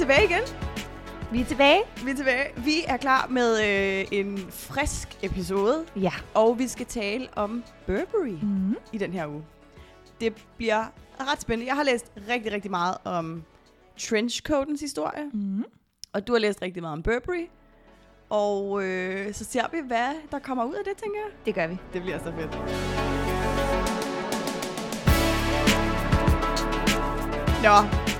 tilbage igen. Vi er tilbage. Vi er tilbage. Vi er klar med øh, en frisk episode, Ja. og vi skal tale om Burberry Mm. i den her uge. Det bliver ret spændende. Jeg har læst rigtig, rigtig meget om trenchcoatens historie, Mm. og du har læst rigtig meget om Burberry. Og øh, så ser vi, hvad der kommer ud af det, tænker jeg. Det gør vi. Det bliver så fedt. Nå,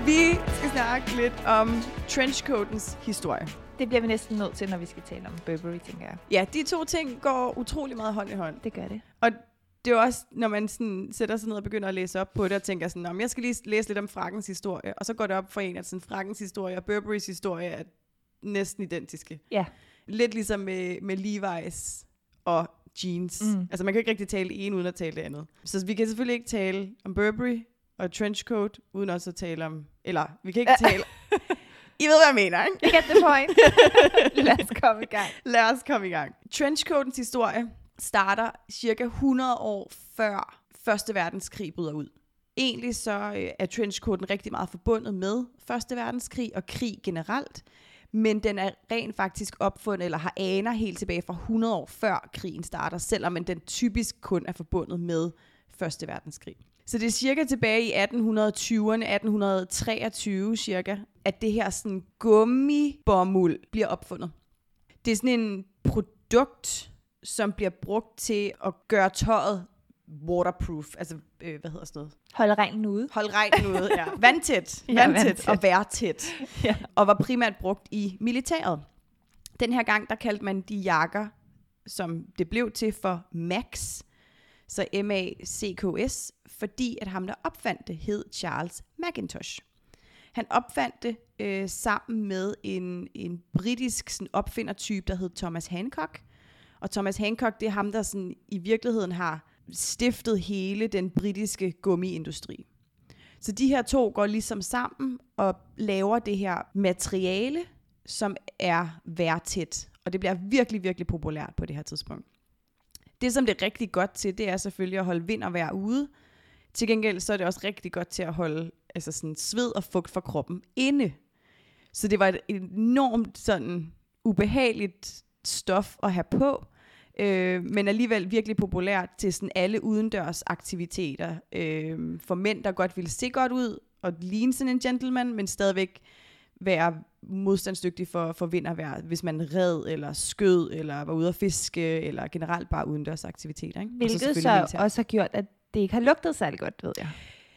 vi snakke lidt om trenchcoatens historie. Det bliver vi næsten nødt til, når vi skal tale om Burberry, tænker jeg. Ja, de to ting går utrolig meget hånd i hånd. Det gør det. Og det er også, når man sådan sætter sig ned og begynder at læse op på det, og tænker sådan, om jeg skal lige læse lidt om frakkens historie, og så går det op for en, at sådan frakkens historie og Burberrys historie er næsten identiske. Ja. Lidt ligesom med, med Levi's og jeans. Mm. Altså man kan ikke rigtig tale ene uden at tale det andet. Så vi kan selvfølgelig ikke tale om Burberry og trenchcoat, uden også at tale om, eller vi kan ikke tale, I ved, hvad jeg mener, ikke? You get the point. Lad os komme i gang. Lad os komme i gang. Trenchcoatens historie starter cirka 100 år før Første Verdenskrig bryder ud. Egentlig så øh, er trenchcoaten rigtig meget forbundet med Første Verdenskrig og krig generelt, men den er rent faktisk opfundet, eller har aner helt tilbage fra 100 år før krigen starter, selvom den typisk kun er forbundet med Første Verdenskrig. Så det er cirka tilbage i 1820'erne, 1823 cirka, at det her sådan gummibomuld bliver opfundet. Det er sådan en produkt, som bliver brugt til at gøre tøjet waterproof. Altså, øh, hvad hedder sådan noget? Hold regnen ude. Hold regnen ude, ja. Vandtæt. Ja, Vandtæt vandtæt. og værtæt. Ja. Og var primært brugt i militæret. Den her gang, der kaldte man de jakker, som det blev til for Max. Så MACKS, fordi at ham, der opfandt det, hed Charles Macintosh. Han opfandt det øh, sammen med en, en britisk sådan, opfindertype, der hed Thomas Hancock. Og Thomas Hancock, det er ham, der sådan, i virkeligheden har stiftet hele den britiske gummiindustri. Så de her to går ligesom sammen og laver det her materiale, som er værtæt. Og det bliver virkelig, virkelig populært på det her tidspunkt. Det, som det er rigtig godt til, det er selvfølgelig at holde vind og være ude. Til gengæld så er det også rigtig godt til at holde altså sådan sved og fugt fra kroppen inde. Så det var et enormt sådan ubehageligt stof at have på, øh, men alligevel virkelig populært til sådan alle udendørs aktiviteter. Øh, for mænd, der godt ville se godt ud og ligne sådan en gentleman, men stadigvæk være modstandsdygtig for, for vind og vejr, hvis man red eller skød, eller var ude at fiske, eller generelt bare udendørs aktiviteter. Ikke? Og Hvilket så, selvfølgelig militær. også har gjort, at det ikke har lugtet særlig godt, ved jeg.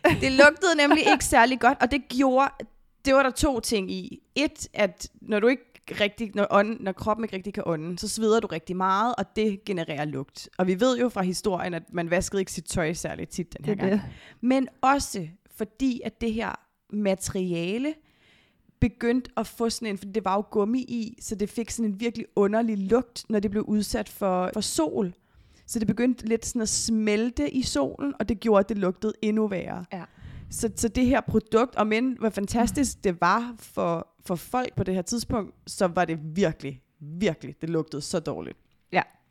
Det lugtede nemlig ikke særlig godt, og det gjorde, det var der to ting i. Et, at når du ikke rigtig, når, ånden, når kroppen ikke rigtig kan ånde, så sveder du rigtig meget, og det genererer lugt. Og vi ved jo fra historien, at man vaskede ikke sit tøj særligt tit den her Det gang. det. Men også fordi, at det her materiale begyndte at få sådan en, for det var jo gummi i, så det fik sådan en virkelig underlig lugt, når det blev udsat for, for sol. Så det begyndte lidt sådan at smelte i solen, og det gjorde, at det lugtede endnu værre. Ja. Så, så det her produkt, og men hvor fantastisk det var for, for folk på det her tidspunkt, så var det virkelig, virkelig, det lugtede så dårligt.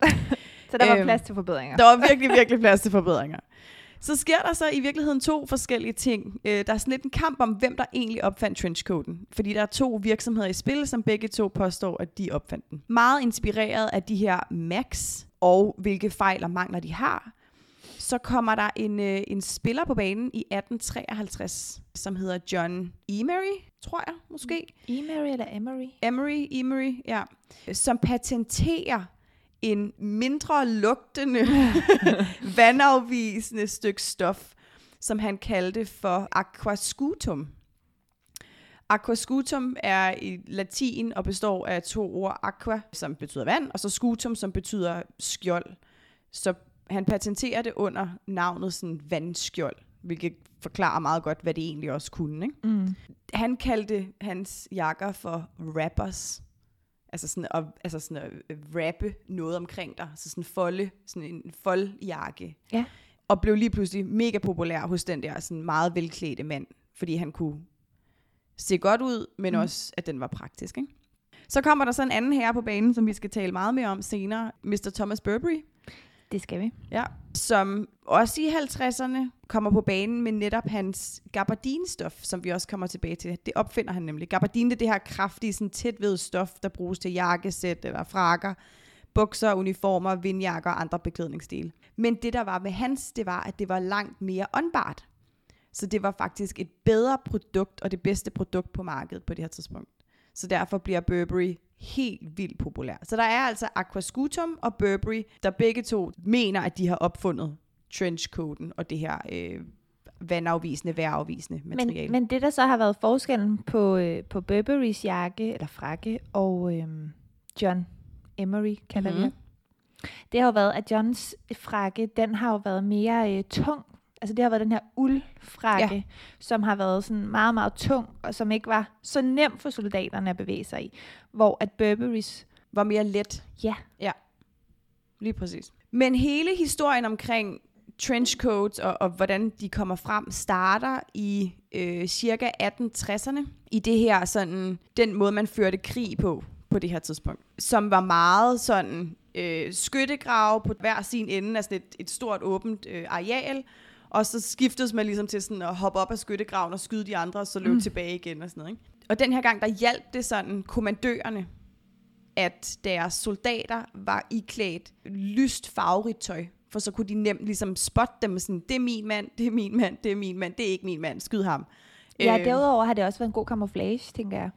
Så der var Øhm, plads til forbedringer. Der var virkelig, virkelig plads til forbedringer. Så sker der så i virkeligheden to forskellige ting. Øh, der er sådan lidt en kamp om, hvem der egentlig opfandt trenchcoaten. Fordi der er to virksomheder i spil, som begge to påstår, at de opfandt den. Meget inspireret af de her Max, og hvilke fejl og mangler de har, så kommer der en, øh, en spiller på banen i 1853, som hedder John Emery, tror jeg måske. Emery eller Emery? Emery, Emery, ja, som patenterer en mindre lugtende, vandafvisende stykke stof, som han kaldte for aquascutum. Aquascutum er i latin og består af to ord, aqua, som betyder vand, og så scutum, som betyder skjold. Så han patenterer det under navnet sådan vandskjold, hvilket forklarer meget godt, hvad det egentlig også kunne. Ikke? Mm. han kaldte hans jakker for rappers. Altså sådan at, altså sådan at øh, rappe noget omkring dig. Så sådan folde, sådan en foldjakke. Ja. Og blev lige pludselig mega populær hos den der sådan meget velklædte mand. Fordi han kunne se godt ud, men Mm. mm. også at den var praktisk. Ikke? Så kommer der så en anden herre på banen, som vi skal tale meget mere om senere. Mr. Thomas Burberry. Det skal vi. Ja. Som også i 50'erne kommer på banen med netop hans gabardinstof, som vi også kommer tilbage til. Det opfinder han nemlig. Gabardin det er det her kraftige, sådan tæt stof, der bruges til jakkesæt eller frakker, bukser, uniformer, vindjakker og andre beklædningsdele. Men det, der var med hans, det var, at det var langt mere åndbart. Så det var faktisk et bedre produkt, og det bedste produkt på markedet på det her tidspunkt. Så derfor bliver Burberry helt vildt populær. Så der er altså Aquascutum og Burberry, der begge to mener, at de har opfundet trenchcoaten og det her øh, vandafvisende, vejrafvisende materiale. Men, men det, der så har været forskellen på, øh, på Burberrys jakke, eller frakke, og øh, John Emery, kalder mm-hmm. vi Mhm. det, det har jo været, at Johns frakke, den har jo været mere øh, tung. Altså det har været den her uldfrakke, ja. som har været sådan meget, meget tung, og som ikke var så nem for soldaterne at bevæge sig i. Hvor at Burberrys, var mere let. ja, Lige præcis. Men hele historien omkring trenchcoats og, og hvordan de kommer frem, starter i øh, cirka 1860'erne. I det her sådan, den måde, man førte krig på, på det her tidspunkt. Som var meget sådan øh, skyttegrave på hver sin ende sådan et, et stort åbent øh, areal. Og så skiftes man ligesom til sådan at hoppe op af skyttegraven og skyde de andre, og så løbe mm. tilbage igen og sådan noget. Ikke? Og den her gang, der hjalp det sådan kommandørerne at deres soldater var iklædt lyst farverigt tøj. For så kunne de nemt ligesom spotte dem sådan, det er min mand, det er min mand, det er min mand, det er ikke min mand, skyd ham. ja Øh, derudover har det også været en god camouflage, tænker jeg.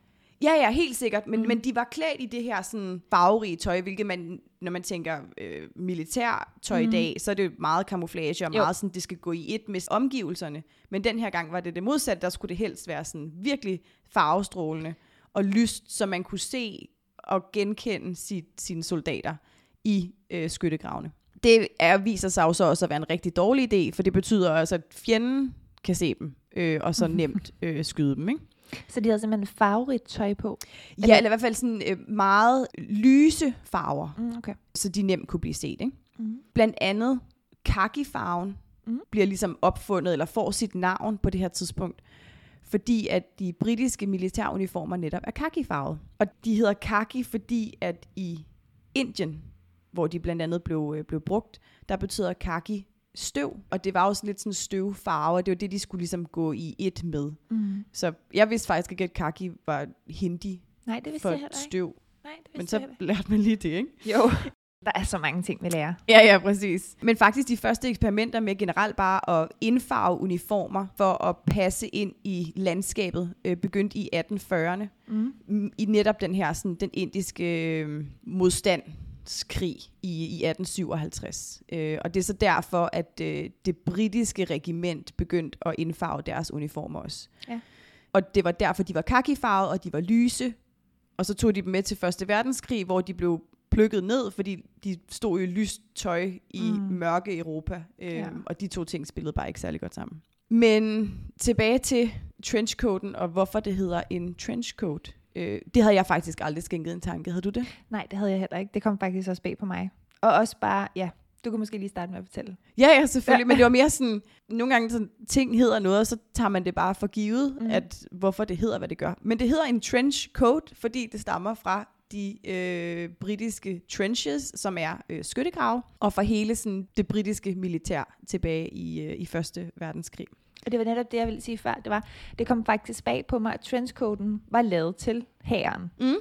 Ja, ja, helt sikkert. Men, mm. men de var klædt i det her sådan farverige tøj, hvilket man, når man tænker øh, militær tøj mm. i dag, så er det jo meget camouflage og Jo. meget sådan, det skal gå i et med omgivelserne. Men den her gang var det det modsatte. Der skulle det helst være sådan virkelig farvestrålende og lyst, så man kunne se og genkende sit, sine soldater i øh, skyttegravene. Det er, viser sig jo så også at være en rigtig dårlig idé, for det betyder også, at fjenden kan se dem, øh, og så nemt øh, skyde dem, ikke? Så de havde simpelthen farverigt tøj på. Ja, eller i hvert fald sådan øh, meget lyse farver, Mm, okay. så de nemt kunne blive set. Ikke? Mm. Blandt andet kakifarven mm. bliver ligesom opfundet, eller får sit navn på det her tidspunkt, fordi at de britiske militæruniformer netop er kakifarvet. Og de hedder kaki, fordi at i Indien, hvor de blandt andet blev, øh, blev brugt, der betyder kaki støv, og det var sådan lidt sådan støvfarve, og det var det, de skulle ligesom gå i et med. Mm. Så jeg vidste faktisk ikke, at kaki var hindi Nej, det vidste for jeg ikke. støv. Nej, det vidste Men jeg så ikke. lærte man lige det, ikke? Jo. Der er så mange ting, vi lærer. Ja, ja, præcis. Men faktisk de første eksperimenter med generelt bare at indfarve uniformer for at passe ind i landskabet øh, begyndte i 1840'erne. Mm. Mm, I netop den her sådan, den indiske øh, modstandskrig i, i 1857. Øh, og det er så derfor, at øh, det britiske regiment begyndte at indfarve deres uniformer også. Ja. Og det var derfor, de var kakifarvet, og de var lyse. Og så tog de dem med til Første Verdenskrig, hvor de blev plukket ned, fordi de stod i lyst tøj i Mm. mørke Europa. Ja. ja. Og de to ting spillede bare ikke særlig godt sammen. Men tilbage til trenchcoaten, og hvorfor det hedder en trenchcoat. Øh, det havde jeg faktisk aldrig skænket en tanke. Havde du det? Nej, det havde jeg heller ikke. Det kom faktisk også bag på mig. Og også bare, ja, du kan måske lige starte med at fortælle. Ja, ja, selvfølgelig. Ja. Men det var mere sådan, nogle gange sådan, ting hedder noget, og så tager man det bare for givet, Mm. at hvorfor det hedder, hvad det gør. Men det hedder en trench coat, fordi det stammer fra de øh, britiske trenches, som er øh, skyttegrave, og fra hele sådan, det britiske militær tilbage i, øh, i Første Verdenskrig. Og det var netop det, jeg ville sige før. Det, var, det kom faktisk bag på mig, at trenchcoaten var lavet til hæren. Mm.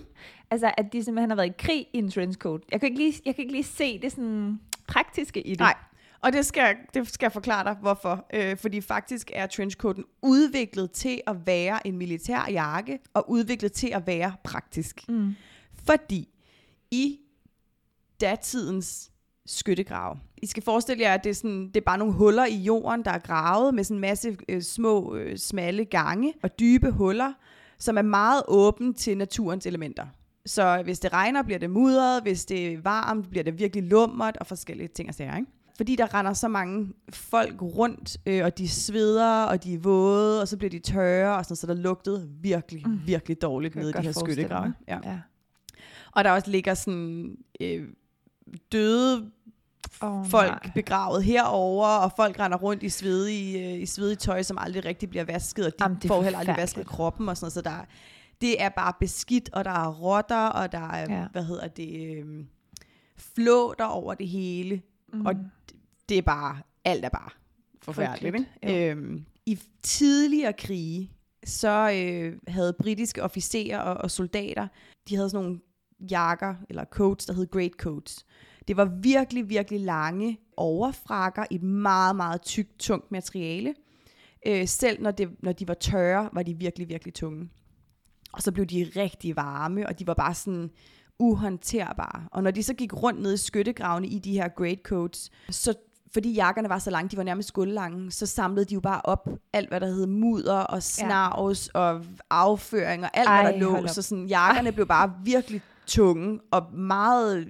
Altså, at de simpelthen har været i krig i en trenchcoat. Jeg kan ikke lige, jeg kan ikke lige se det sådan praktiske i det. Nej, og det skal, jeg- det skal jeg forklare dig, hvorfor. Øh, fordi faktisk er trenchcoaten udviklet til at være en militær jakke, og udviklet til at være praktisk. Mm. Fordi i datidens skyttegrave, I skal forestille jer, at det er, sådan, det er bare nogle huller i jorden, der er gravet med sådan en masse øh, små, øh, smalle gange og dybe huller, som er meget åbent til naturens elementer. Så hvis det regner, bliver det mudret. Hvis det er varmt, bliver det virkelig lummert og forskellige ting og sager. Ikke? Fordi der render så mange folk rundt, øh, og de sveder, og de er våde, og så bliver de tørre, og sådan, så der lugtede virkelig, Mm. virkelig dårligt nede i de her skyttegrave. Ja. ja. Og der også ligger sådan øh, døde Oh, folk nej. begravet herover og folk render rundt i svedige, øh, i svedige tøj, som aldrig rigtig bliver vasket, og de Jamen, det får heller aldrig vasket kroppen og sådan noget, så der, det er bare beskidt, og der er rotter, og der er, Ja. ja. hvad hedder det, øh, flåter over det hele, Mm. og det er bare, alt er bare forfærdeligt. Ikke? Øhm, I tidligere krige, så øh, havde britiske officerer og, og soldater, de havde sådan nogle jakker, eller coats, der hed great coats. Det var virkelig, virkelig lange overfrakker i et meget, meget tykt, tungt materiale. Øh, selv når, det, når de var tørre, var de virkelig, virkelig tunge. Og så blev de rigtig varme, og de var bare sådan uhåndterbare. Og når de så gik rundt ned i skyttegravene i de her greatcoats, så fordi jakkerne var så lange, de var nærmest skuldlange, så samlede de jo bare op alt, hvad der hed mudder og snavs ja. og afføring og alt, Ej, hvad der lå. Så sådan, jakkerne Ej. blev bare virkelig tunge og meget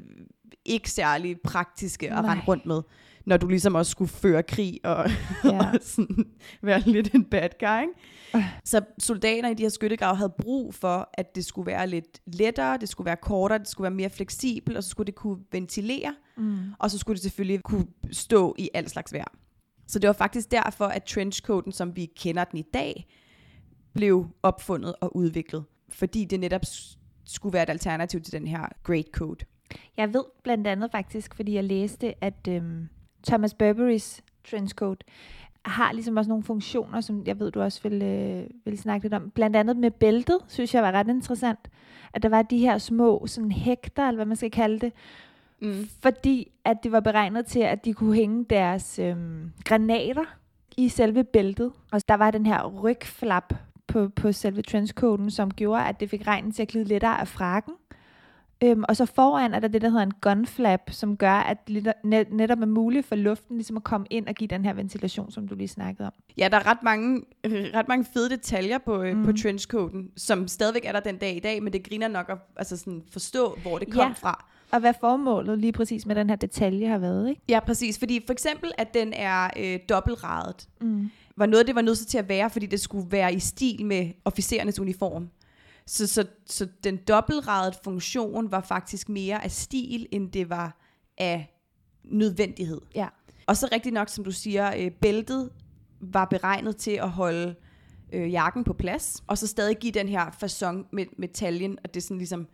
ikke særlig praktiske at rende rundt med når du ligesom også skulle føre krig og, ja. og sådan, være lidt en bad guy. Ikke? Så soldater i de her skyttegrave havde brug for, at det skulle være lidt lettere, det skulle være kortere, det skulle være mere fleksibelt, og så skulle det kunne ventilere, mm. og så skulle det selvfølgelig kunne stå i al slags vejr. Så det var faktisk derfor, at trenchcoaten, som vi kender den i dag, blev opfundet og udviklet. Fordi det netop skulle være et alternativ til den her great coat. Jeg ved blandt andet faktisk, fordi jeg læste, at øhm, Thomas Burberrys trenchcoat har ligesom også nogle funktioner, som jeg ved, du også vil, øh, vil snakke lidt om. Blandt andet med bæltet, synes jeg var ret interessant. At der var de her små sådan hægter, eller hvad man skal kalde det. Mm. Fordi at det var beregnet til, at de kunne hænge deres øh, granater i selve bæltet. Og der var den her rygflap på, på selve trenchcoaten, som gjorde, at det fik regnen til at glide lettere af frakken. Øhm, og så foran er der det, der hedder en gun flap, som gør, at net, netop er muligt for luften ligesom at komme ind og give den her ventilation, som du lige snakkede om. Ja, der er ret mange, ret mange fede detaljer på, mm. på trenchcoaten, som stadigvæk er der den dag i dag, men det griner nok at altså sådan forstå, hvor det kom ja. fra. Og hvad formålet lige præcis med den her detalje har været, ikke? Ja, præcis. Fordi for eksempel, at den er øh, dobbeltradet, mm. Var noget, det var nødt til at være, fordi det skulle være i stil med officerernes uniform. Så, så, så den dobbeltradede funktion var faktisk mere af stil, end det var af nødvendighed. Ja. Og så rigtig nok, som du siger, øh, bæltet var beregnet til at holde øh, jakken på plads, og så stadig give den her fasong med, med taljen, at det sådan ligesom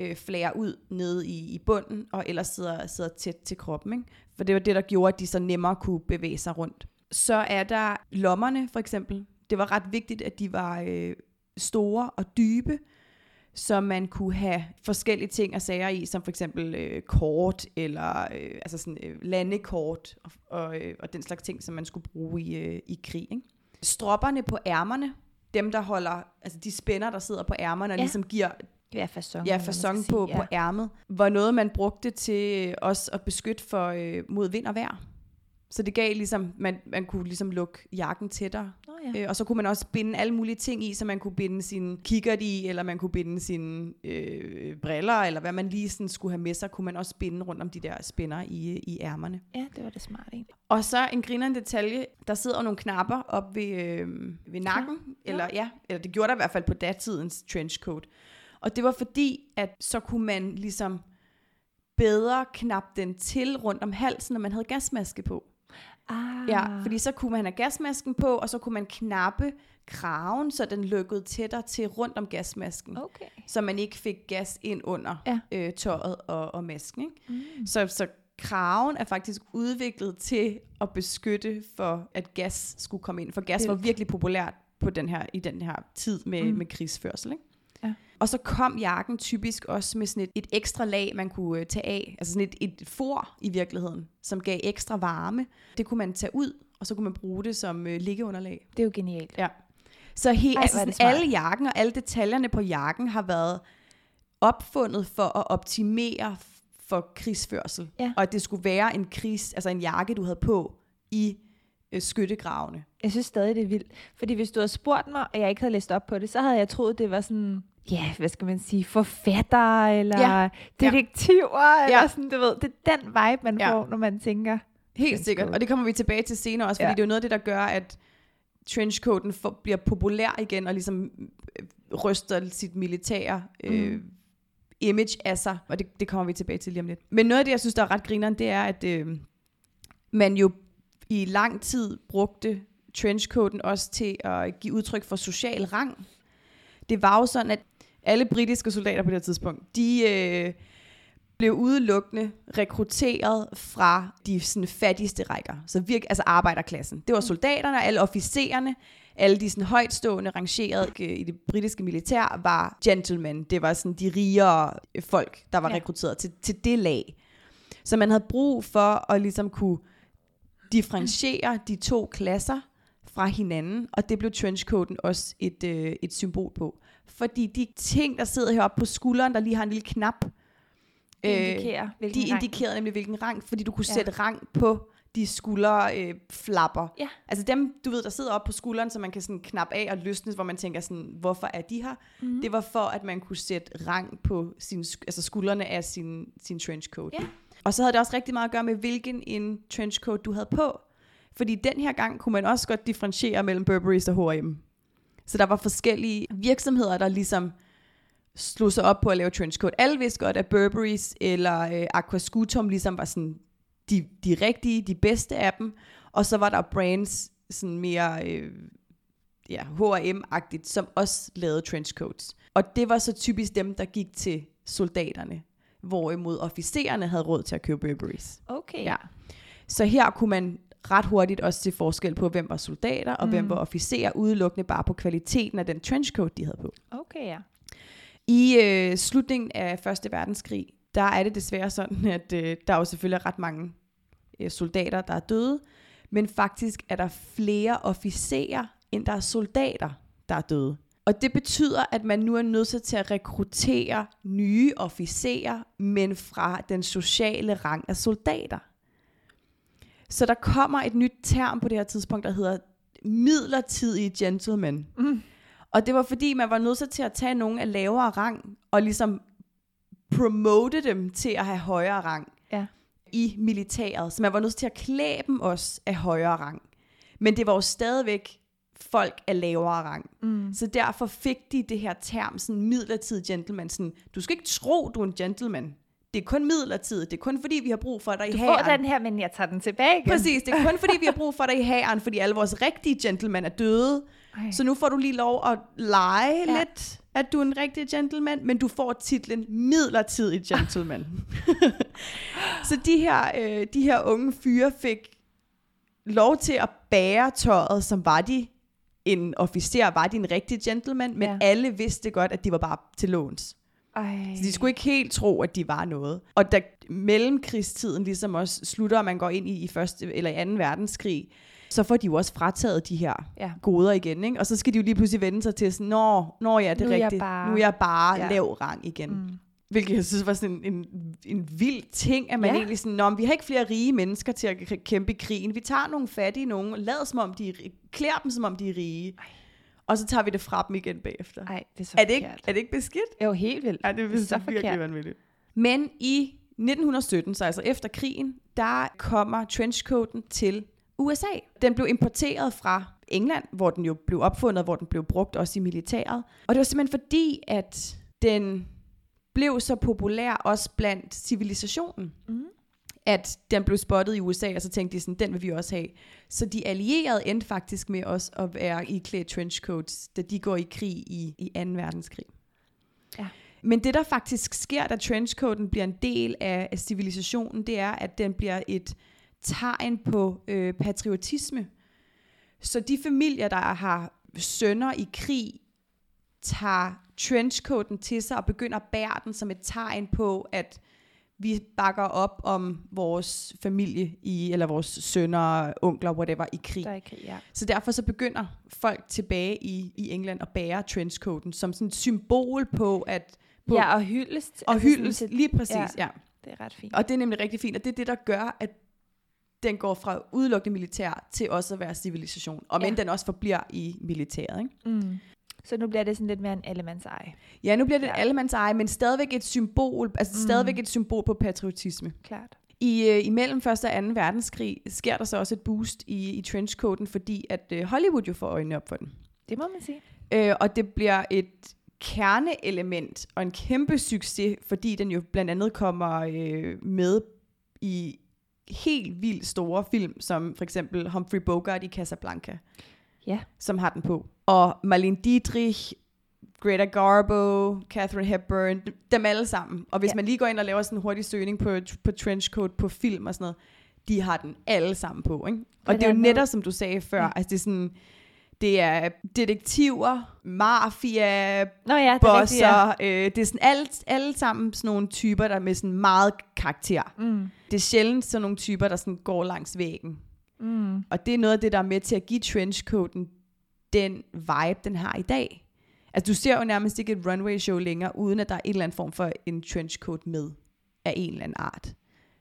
øh, flærer ud nede i, i bunden, og ellers sidder, sidder tæt til kroppen. Ikke? For det var det, der gjorde, at de så nemmere kunne bevæge sig rundt. Så er der lommerne, for eksempel. Det var ret vigtigt, at de var øh, store og dybe, så man kunne have forskellige ting og sager i, som for eksempel øh, kort, eller øh, altså sådan, øh, landekort, og, og, øh, og den slags ting, som man skulle bruge i, øh, i krig. Ikke? Stropperne på ærmerne, dem der holder, altså de spænder, der sidder på ærmerne, og ja. ligesom giver Ja, fasong. Ja, fasong på, sige, ja. på ærmet, var noget, man brugte til også at beskytte for, øh, mod vind og vejr. Så det gav ligesom, man, man kunne ligesom lukke jakken tættere. Oh, ja. øh, og så kunne man også binde alle mulige ting i, så man kunne binde sin kikkert i, eller man kunne binde sine øh, briller, eller hvad man lige sådan skulle have med sig, kunne man også binde rundt om de der spænder i, i ærmerne. Ja, det var det smart egentlig. Og så en grinerende detalje, der sidder nogle knapper op ved, øh, ved nakken, ja. eller ja, eller det gjorde der i hvert fald på datidens trenchcoat. Og det var fordi, at så kunne man ligesom bedre knappe den til rundt om halsen, når man havde gasmaske på. Ah. Ja, fordi så kunne man have gasmasken på, og så kunne man knappe kraven, så den lukkede tættere til rundt om gasmasken. Okay. Så man ikke fik gas ind under ja. øh, tøjet og, og masken. Ikke? Mm. Så, så kraven er faktisk udviklet til at beskytte for, at gas skulle komme ind. For gas var virkelig populært på den her, i den her tid med, mm. med krigsførsel. Ikke? Og så kom jakken typisk også med sådan et, et ekstra lag, man kunne øh, tage af. Altså sådan et, et for i virkeligheden, som gav ekstra varme. Det kunne man tage ud, og så kunne man bruge det som øh, liggeunderlag. Det er jo genialt. Ja. Så he, Ej, altså sådan, alle jakken og alle detaljerne på jakken har været opfundet for at optimere for krigsførsel. Ja. Og at det skulle være en krigs, altså en jakke, du havde på i øh, skyttegravene. Jeg synes stadig, det er vildt. Fordi hvis du havde spurgt mig, og jeg ikke havde læst op på det, så havde jeg troet, det var sådan, ja, hvad skal man sige, forfatter, eller ja. detektiver, ja. eller sådan, du ved. Det er den vibe, man ja. får, når man tænker. Helt sikkert, og det kommer vi tilbage til senere også, fordi ja. det er jo noget af det, der gør, at trenchcoaten for, bliver populær igen, og ligesom øh, ryster sit militære øh, mm. image af sig, og det, det kommer vi tilbage til lige om lidt. Men noget af det, jeg synes, der er ret grineren, det er, at øh, man jo i lang tid brugte trenchcoaten også til at give udtryk for social rang. Det var jo sådan, at alle britiske soldater på det tidspunkt, de øh, blev udelukkende rekrutteret fra de sådan, fattigste rækker. Så virk, altså arbejderklassen. Det var soldaterne, alle officererne, alle de sådan, højtstående, rangerede øh, i det britiske militær, var gentlemen. Det var sådan de rigere folk, der var ja. rekrutteret til, til det lag. Så man havde brug for at ligesom kunne differentiere de to klasser fra hinanden, og det blev trenchcoaten også et, øh, et symbol på. Fordi de ting, der sidder heroppe på skulderen, der lige har en lille knap, Det indikerer, hvilken de rang. indikerede nemlig hvilken rang, fordi du kunne Ja. sætte rang på de skulderflapper. Øh, flapper. Ja. Altså dem, du ved, der sidder op på skulderen, så man kan sådan knappe af og løsne, hvor man tænker sådan, hvorfor er de her? Mhm. Mm. Det var for, at man kunne sætte rang på sin, altså skuldrene af sin, sin trenchcoat. Ja. Og så havde det også rigtig meget at gøre med, hvilken en trenchcoat du havde på. Fordi den her gang kunne man også godt differentiere mellem Burberry's og H&M. Så der var forskellige virksomheder, der ligesom slog sig op på at lave trenchcoat. Alle vidste godt, at Burberry's eller øh, Aquascutum ligesom var sådan de, de rigtige, de bedste af dem. Og så var der brands sådan mere øh, ja, H&M-agtigt, som også lavede trenchcoats. Og det var så typisk dem, der gik til soldaterne. Hvorimod officererne havde råd til at købe Burberry's. Okay. Ja. Så her kunne man ret hurtigt også se forskel på, hvem var soldater, og mm. hvem var officerer, udelukkende bare på kvaliteten af den trenchcoat, de havde på. Okay, ja. I øh, slutningen af Første Verdenskrig, der er det desværre sådan, at øh, der er jo selvfølgelig ret mange øh, soldater, der er døde, men faktisk er der flere officerer, end der er soldater, der er døde. Og det betyder, at man nu er nødt til at rekruttere nye officerer, men fra den sociale rang af soldater. Så der kommer et nyt term på det her tidspunkt, der hedder midlertidige gentlemen. Mm. Og det var fordi, man var nødt til at tage nogen af lavere rang, og ligesom promote dem til at have højere rang Ja. i militæret. Så man var nødt til at klæde dem også af højere rang. Men det var jo stadigvæk folk af lavere rang. Mm. Så derfor fik de det her term, sådan midlertidig gentleman. Sådan, du skal ikke tro, du er en gentleman. Det er kun midlertidigt. Det er kun fordi, vi har brug for dig i Du hæren. får den her, men jeg tager den tilbage igen. Præcis, det er kun fordi, vi har brug for dig i hæren, fordi alle vores rigtige gentlemen er døde. Ej. Så nu får du lige lov at lege Ja. lidt, at du er en rigtig gentleman, men du får titlen midlertidig gentleman. så de her, øh, de her unge fyre fik lov til at bære tøjet, som var de en officer, var de en rigtig gentleman, men ja. alle vidste godt, at de var bare til låns. Ej. Så de skulle ikke helt tro, at de var noget. Og da mellemkrigstiden ligesom også slutter, og man går ind i, i første eller i anden verdenskrig, så får de jo også frataget de her Ja. goder igen, ikke? Og så skal de jo lige pludselig vende sig til sådan, nå, nå ja, det er Nu rigtigt. bare- Nu er jeg bare Ja. lav rang igen. Mm. Hvilket jeg synes var sådan en, en, en vild ting, at man Ja. egentlig sådan, nå, vi har ikke flere rige mennesker til at kæmpe krigen. Vi tager nogle fattige nogen, og lader som om de er, klæder dem som om de er rige. Ej. Og så tager vi det fra dem igen bagefter. Ej, det er så er, det ikke, forkert. er det ikke beskidt? Er jo helt vildt. Ja, det er, Det er så virkelig forkert. vanvittigt. Men i 1917, så altså efter krigen, der kommer trenchcoaten til USA. Den blev importeret fra England, hvor den jo blev opfundet, hvor den blev brugt også i militæret. Og det var simpelthen fordi, at den blev så populær også blandt civilisationen, Mm. At den blev spottet i USA, og så tænkte de sådan, den vil vi også have. Så de allierede endte faktisk med også at være i klædt trenchcoats, da de går i krig i, i 2. verdenskrig. Ja. Men det, der faktisk sker, da trenchcoaten bliver en del af, af civilisationen, det er, at den bliver et tegn på øh, patriotisme. Så de familier, der har sønner i krig, tager trenchcoaten til sig og begynder at bære den som et tegn på, at vi bakker op om vores familie i, eller vores sønner, onkler, whatever, i krig. Der er i krig, ja. Så derfor så begynder folk tilbage i, i England at bære trenchcoaten som sådan et symbol på, at på, Ja, og hyldest. og altså sådan hyldes, til- lige præcis, ja. ja. Det er ret fint. Og det er nemlig rigtig fint, og det er det, der gør, at den går fra udelukkende militær til også at være civilisation. Og men Ja. den også forbliver i militæret. Ikke? Mm. Så nu bliver det sådan lidt mere en allemandseje. Ja, nu bliver det Ja. ja. allemands eje, men stadigvæk et symbol, altså mm. stadigvæk et symbol på patriotisme. Klart. I, øh, imellem 1. og 2. verdenskrig sker der så også et boost i, i trenchcoaten, fordi at øh, Hollywood jo får øjnene op for den. Det må man sige. Øh, og det bliver et kerneelement og en kæmpe succes, fordi den jo blandt andet kommer øh, med i helt vildt store film, som for eksempel Humphrey Bogart i Casablanca, Ja. som har den på. Og Marlene Dietrich, Greta Garbo, Catherine Hepburn, dem alle sammen. Og hvis Ja. man lige går ind og laver sådan en hurtig søgning på, på trenchcoat på film og sådan noget, de har den alle sammen på, ikke? Og det er jo netop, som du sagde før, Ja. altså det er sådan, det er detektiver, mafia, Nå ja, det er rigtigt, ja. bosser, øh, det er sådan alt, alle sammen sådan nogle typer, der er med sådan meget karakter. Mm. Det er sjældent sådan nogle typer, der sådan går langs væggen. Mm. Og det er noget af det, der er med til at give trenchcoaten den vibe, den har i dag. Altså, du ser jo nærmest ikke et runway show længere, uden at der er en eller anden form for en trenchcoat med af en eller anden art.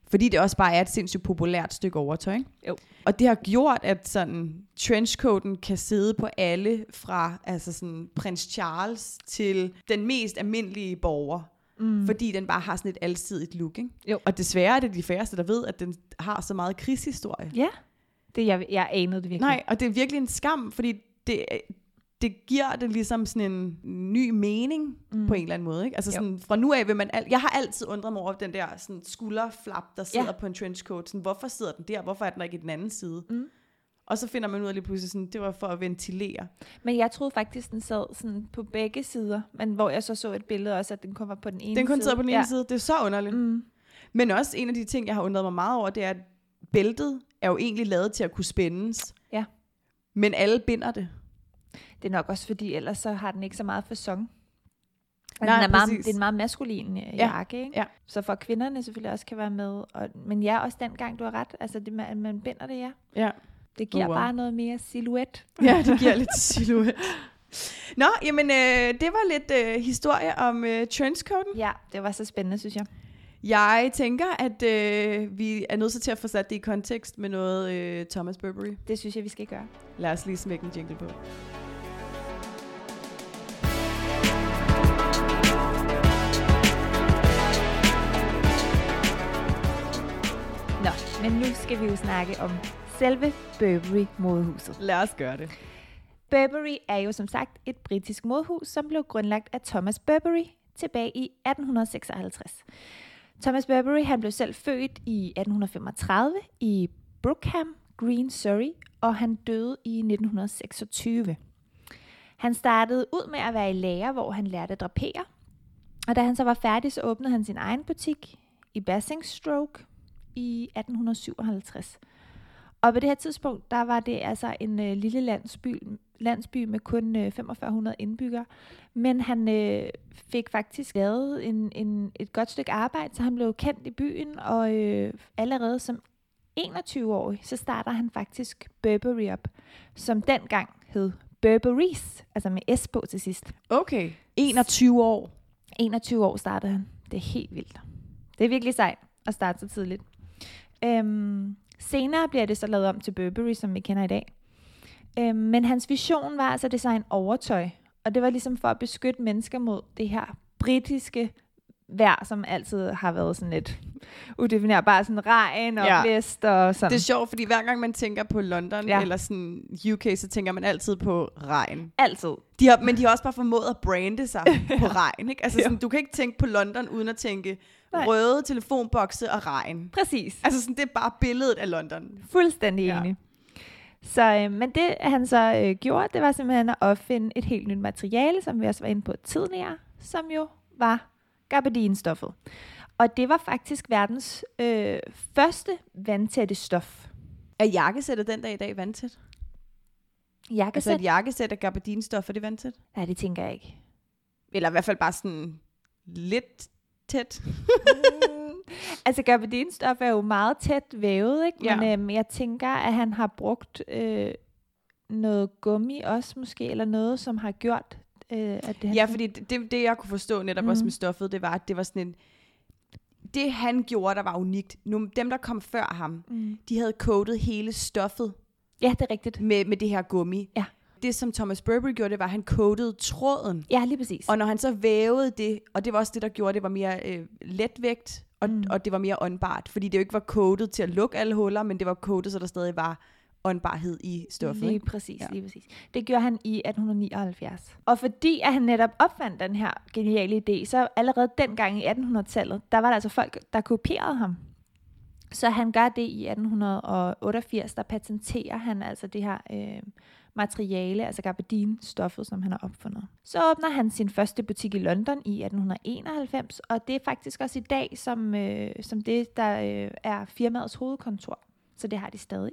Fordi det også bare er et sindssygt populært stykke overtøj. ikke? Jo. Og det har gjort, at sådan, trenchcoaten kan sidde på alle fra altså sådan, prins Charles til den mest almindelige borger. Mm. Fordi den bare har sådan et alsidigt look. Ikke? Jo. Og desværre er det de færreste, der ved, at den har så meget krigshistorie. Ja, det, jeg, jeg anede det virkelig. Nej, og det er virkelig en skam, fordi det, det giver det ligesom sådan en ny mening mm. på en eller anden måde. Ikke? Altså Jo. sådan, fra nu af vil man... Al- jeg har altid undret mig over den der sådan, skulderflap, der sidder Ja. på en trenchcoat. Sådan, hvorfor sidder den der? Hvorfor er den ikke i den anden side? Mm. Og så finder man ud af lige pludselig, sådan, det var for at ventilere. Men jeg troede faktisk, den sad sådan på begge sider, men hvor jeg så så et billede også, at den kun var på den ene Den kun side. sidder på den ene ja. side. Det er så underligt. Mm. Men også en af de ting, jeg har undret mig meget over, det er, at bæltet er jo egentlig lavet til at kunne spændes. Ja. Men alle binder det. Det er nok også fordi, ellers så har den ikke så meget fasong. Nej, den er meget, det er en meget maskulin øh, Ja, jakke, ikke? ja. Så for kvinderne selvfølgelig også kan være med. Og, men ja, også dengang, du har ret. Altså, det, man, man binder det, ja. Ja. Det giver Oh, wow. bare noget mere silhuet. Ja, det giver lidt silhuet. Nå, jamen øh, det var lidt øh, historie om øh, trenchcoaten. Ja, det var så spændende, synes jeg. Jeg tænker, at øh, vi er nødt til at få sat det i kontekst med noget øh, Thomas Burberry. Det synes jeg, vi skal gøre. Lad os lige smække en jingle på. Nå, men nu skal vi jo snakke om selve Burberry-modehuset. Lad os gøre det. Burberry er jo som sagt et britisk modehus, som blev grundlagt af Thomas Burberry tilbage i 1856. Thomas Burberry han blev selv født i 1835 i Brookham Green, Surrey, og han døde i 1926. Han startede ud med at være i lærer, hvor han lærte at drapere. Og da han så var færdig, så åbnede han sin egen butik i Basingstoke i 1857. Og på det her tidspunkt, der var det altså en øh, lille landsby, landsby med kun øh, 4500 indbyggere. Men han øh, fik faktisk lavet en, en, et godt stykke arbejde, så han blev kendt i byen, og øh, allerede som 21-årig, så starter han faktisk Burberry op, som dengang hed Burberry's, altså med S på til sidst. Okay. 21 år. 21 år startede han. Det er helt vildt. Det er virkelig sejt at starte så tidligt. Øhm, senere bliver det så lavet om til Burberry, som vi kender i dag. Øhm, men hans vision var altså at designe overtøj. Og det var ligesom for at beskytte mennesker mod det her britiske vejr, som altid har været sådan lidt udefinerbart, sådan regn og Ja. blæst og sådan. Det er sjovt, fordi hver gang man tænker på London ja. Ja. eller sådan UK, så tænker man altid på regn. altid. De har, men de har også bare formået at brande sig på regn. Ikke? Altså sådan, du kan ikke tænke på London uden at tænke Nej. røde telefonbokse og regn. Præcis. Altså sådan, det er bare billedet af London. Fuldstændig Ja. enig. Så, øh, men det han så øh, gjorde, det var simpelthen at opfinde et helt nyt materiale, som vi også var inde på tidligere, som jo var gabardinstoffet. Og det var faktisk verdens øh, første vandtætte stof. Er jakkesættet den dag i dag vandtæt? Jakkesæt? Altså et jakkesæt af gabardinstof, er det vandtæt? Nej, det tænker jeg ikke. Eller i hvert fald bare sådan lidt tæt. altså gabardinstof er jo meget tæt vævet, ikke? Ja. Men øhm, jeg tænker, at han har brugt øh, noget gummi også måske, eller noget, som har gjort, øh, at det Ja, fordi det, det, jeg kunne forstå netop mm. også Mhm. med stoffet, det var, at det var sådan en... Det han gjorde, der var unikt. Nu, dem, der kom før ham, Mm. de havde coatet hele stoffet Ja, det er rigtigt. med, med det her gummi. Ja. Det, som Thomas Burberry gjorde, det var, at han coatede tråden. Ja, lige præcis. Og når han så vævede det, og det var også det, der gjorde, det var mere øh, letvægt, og, mm. Og det var mere åndbart. Fordi det jo ikke var coatet til at lukke alle huller, men det var coatet, så der stadig var åndbarhed i stoffet. Lige Ikke? præcis, ja. lige præcis. Det gjorde han i 1879. Og fordi at han netop opfandt den her geniale idé, så allerede dengang i 1800-tallet, der var der altså folk, der kopierede ham. Så han gør det i 1888, der patenterer han altså det her øh, materiale, altså gabardine-stoffet, som han har opfundet. Så åbner han sin første butik i London i 1891, og det er faktisk også i dag, som, øh, som det, der øh, er firmaets hovedkontor. Så det har de stadig.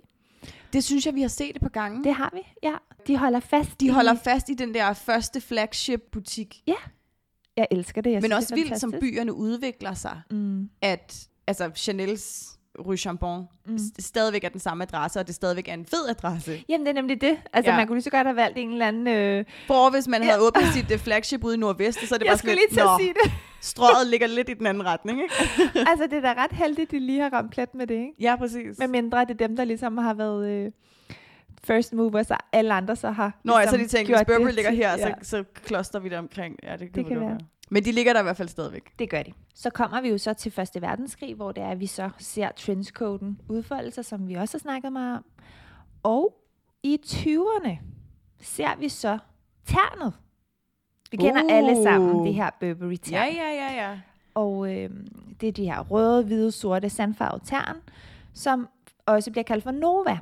Det synes jeg, vi har set det på gange. Det har vi, ja. De holder fast De i- holder fast i den der første flagship-butik. Jeg elsker det. Jeg Men synes, også det vildt, som byerne udvikler sig. Mm. At altså Chanel's Rue Chambon mm. stadigvæk er den samme adresse, og det stadigvæk er en fed adresse. Jamen, det er nemlig det. Altså, Ja. man kunne lige så godt have valgt en eller anden... Øh... For hvis man Ja. havde åbnet sit uh, flagship ude i Nordvest, så er det Jeg bare sådan lige til at "Nå, sige det. strøget ligger lidt i den anden retning, ikke? altså, det er da ret heldigt, de lige har ramt plet med det, ikke? Ja, præcis. Med mindre det er dem, der ligesom har været øh, first movers, og alle andre så har Nå, ja, så ligesom de tænker, hvis gjort Burberry det ligger her, ja. så, så kloster vi det omkring. Ja, det, det, Det kan kan være. være. Men de ligger der i hvert fald stadigvæk. Det gør de. Så kommer vi jo så til Første Verdenskrig, hvor det er, at vi så ser trenchcoaten udfolde sig, som vi også har snakket meget om. Og i 20'erne ser vi så ternet. Vi kender Uh. alle sammen det her burberry tern. Ja, ja, ja, ja. Og øh, det er de her røde, hvide, sorte, sandfarvede tern, som også bliver kaldt for Nova.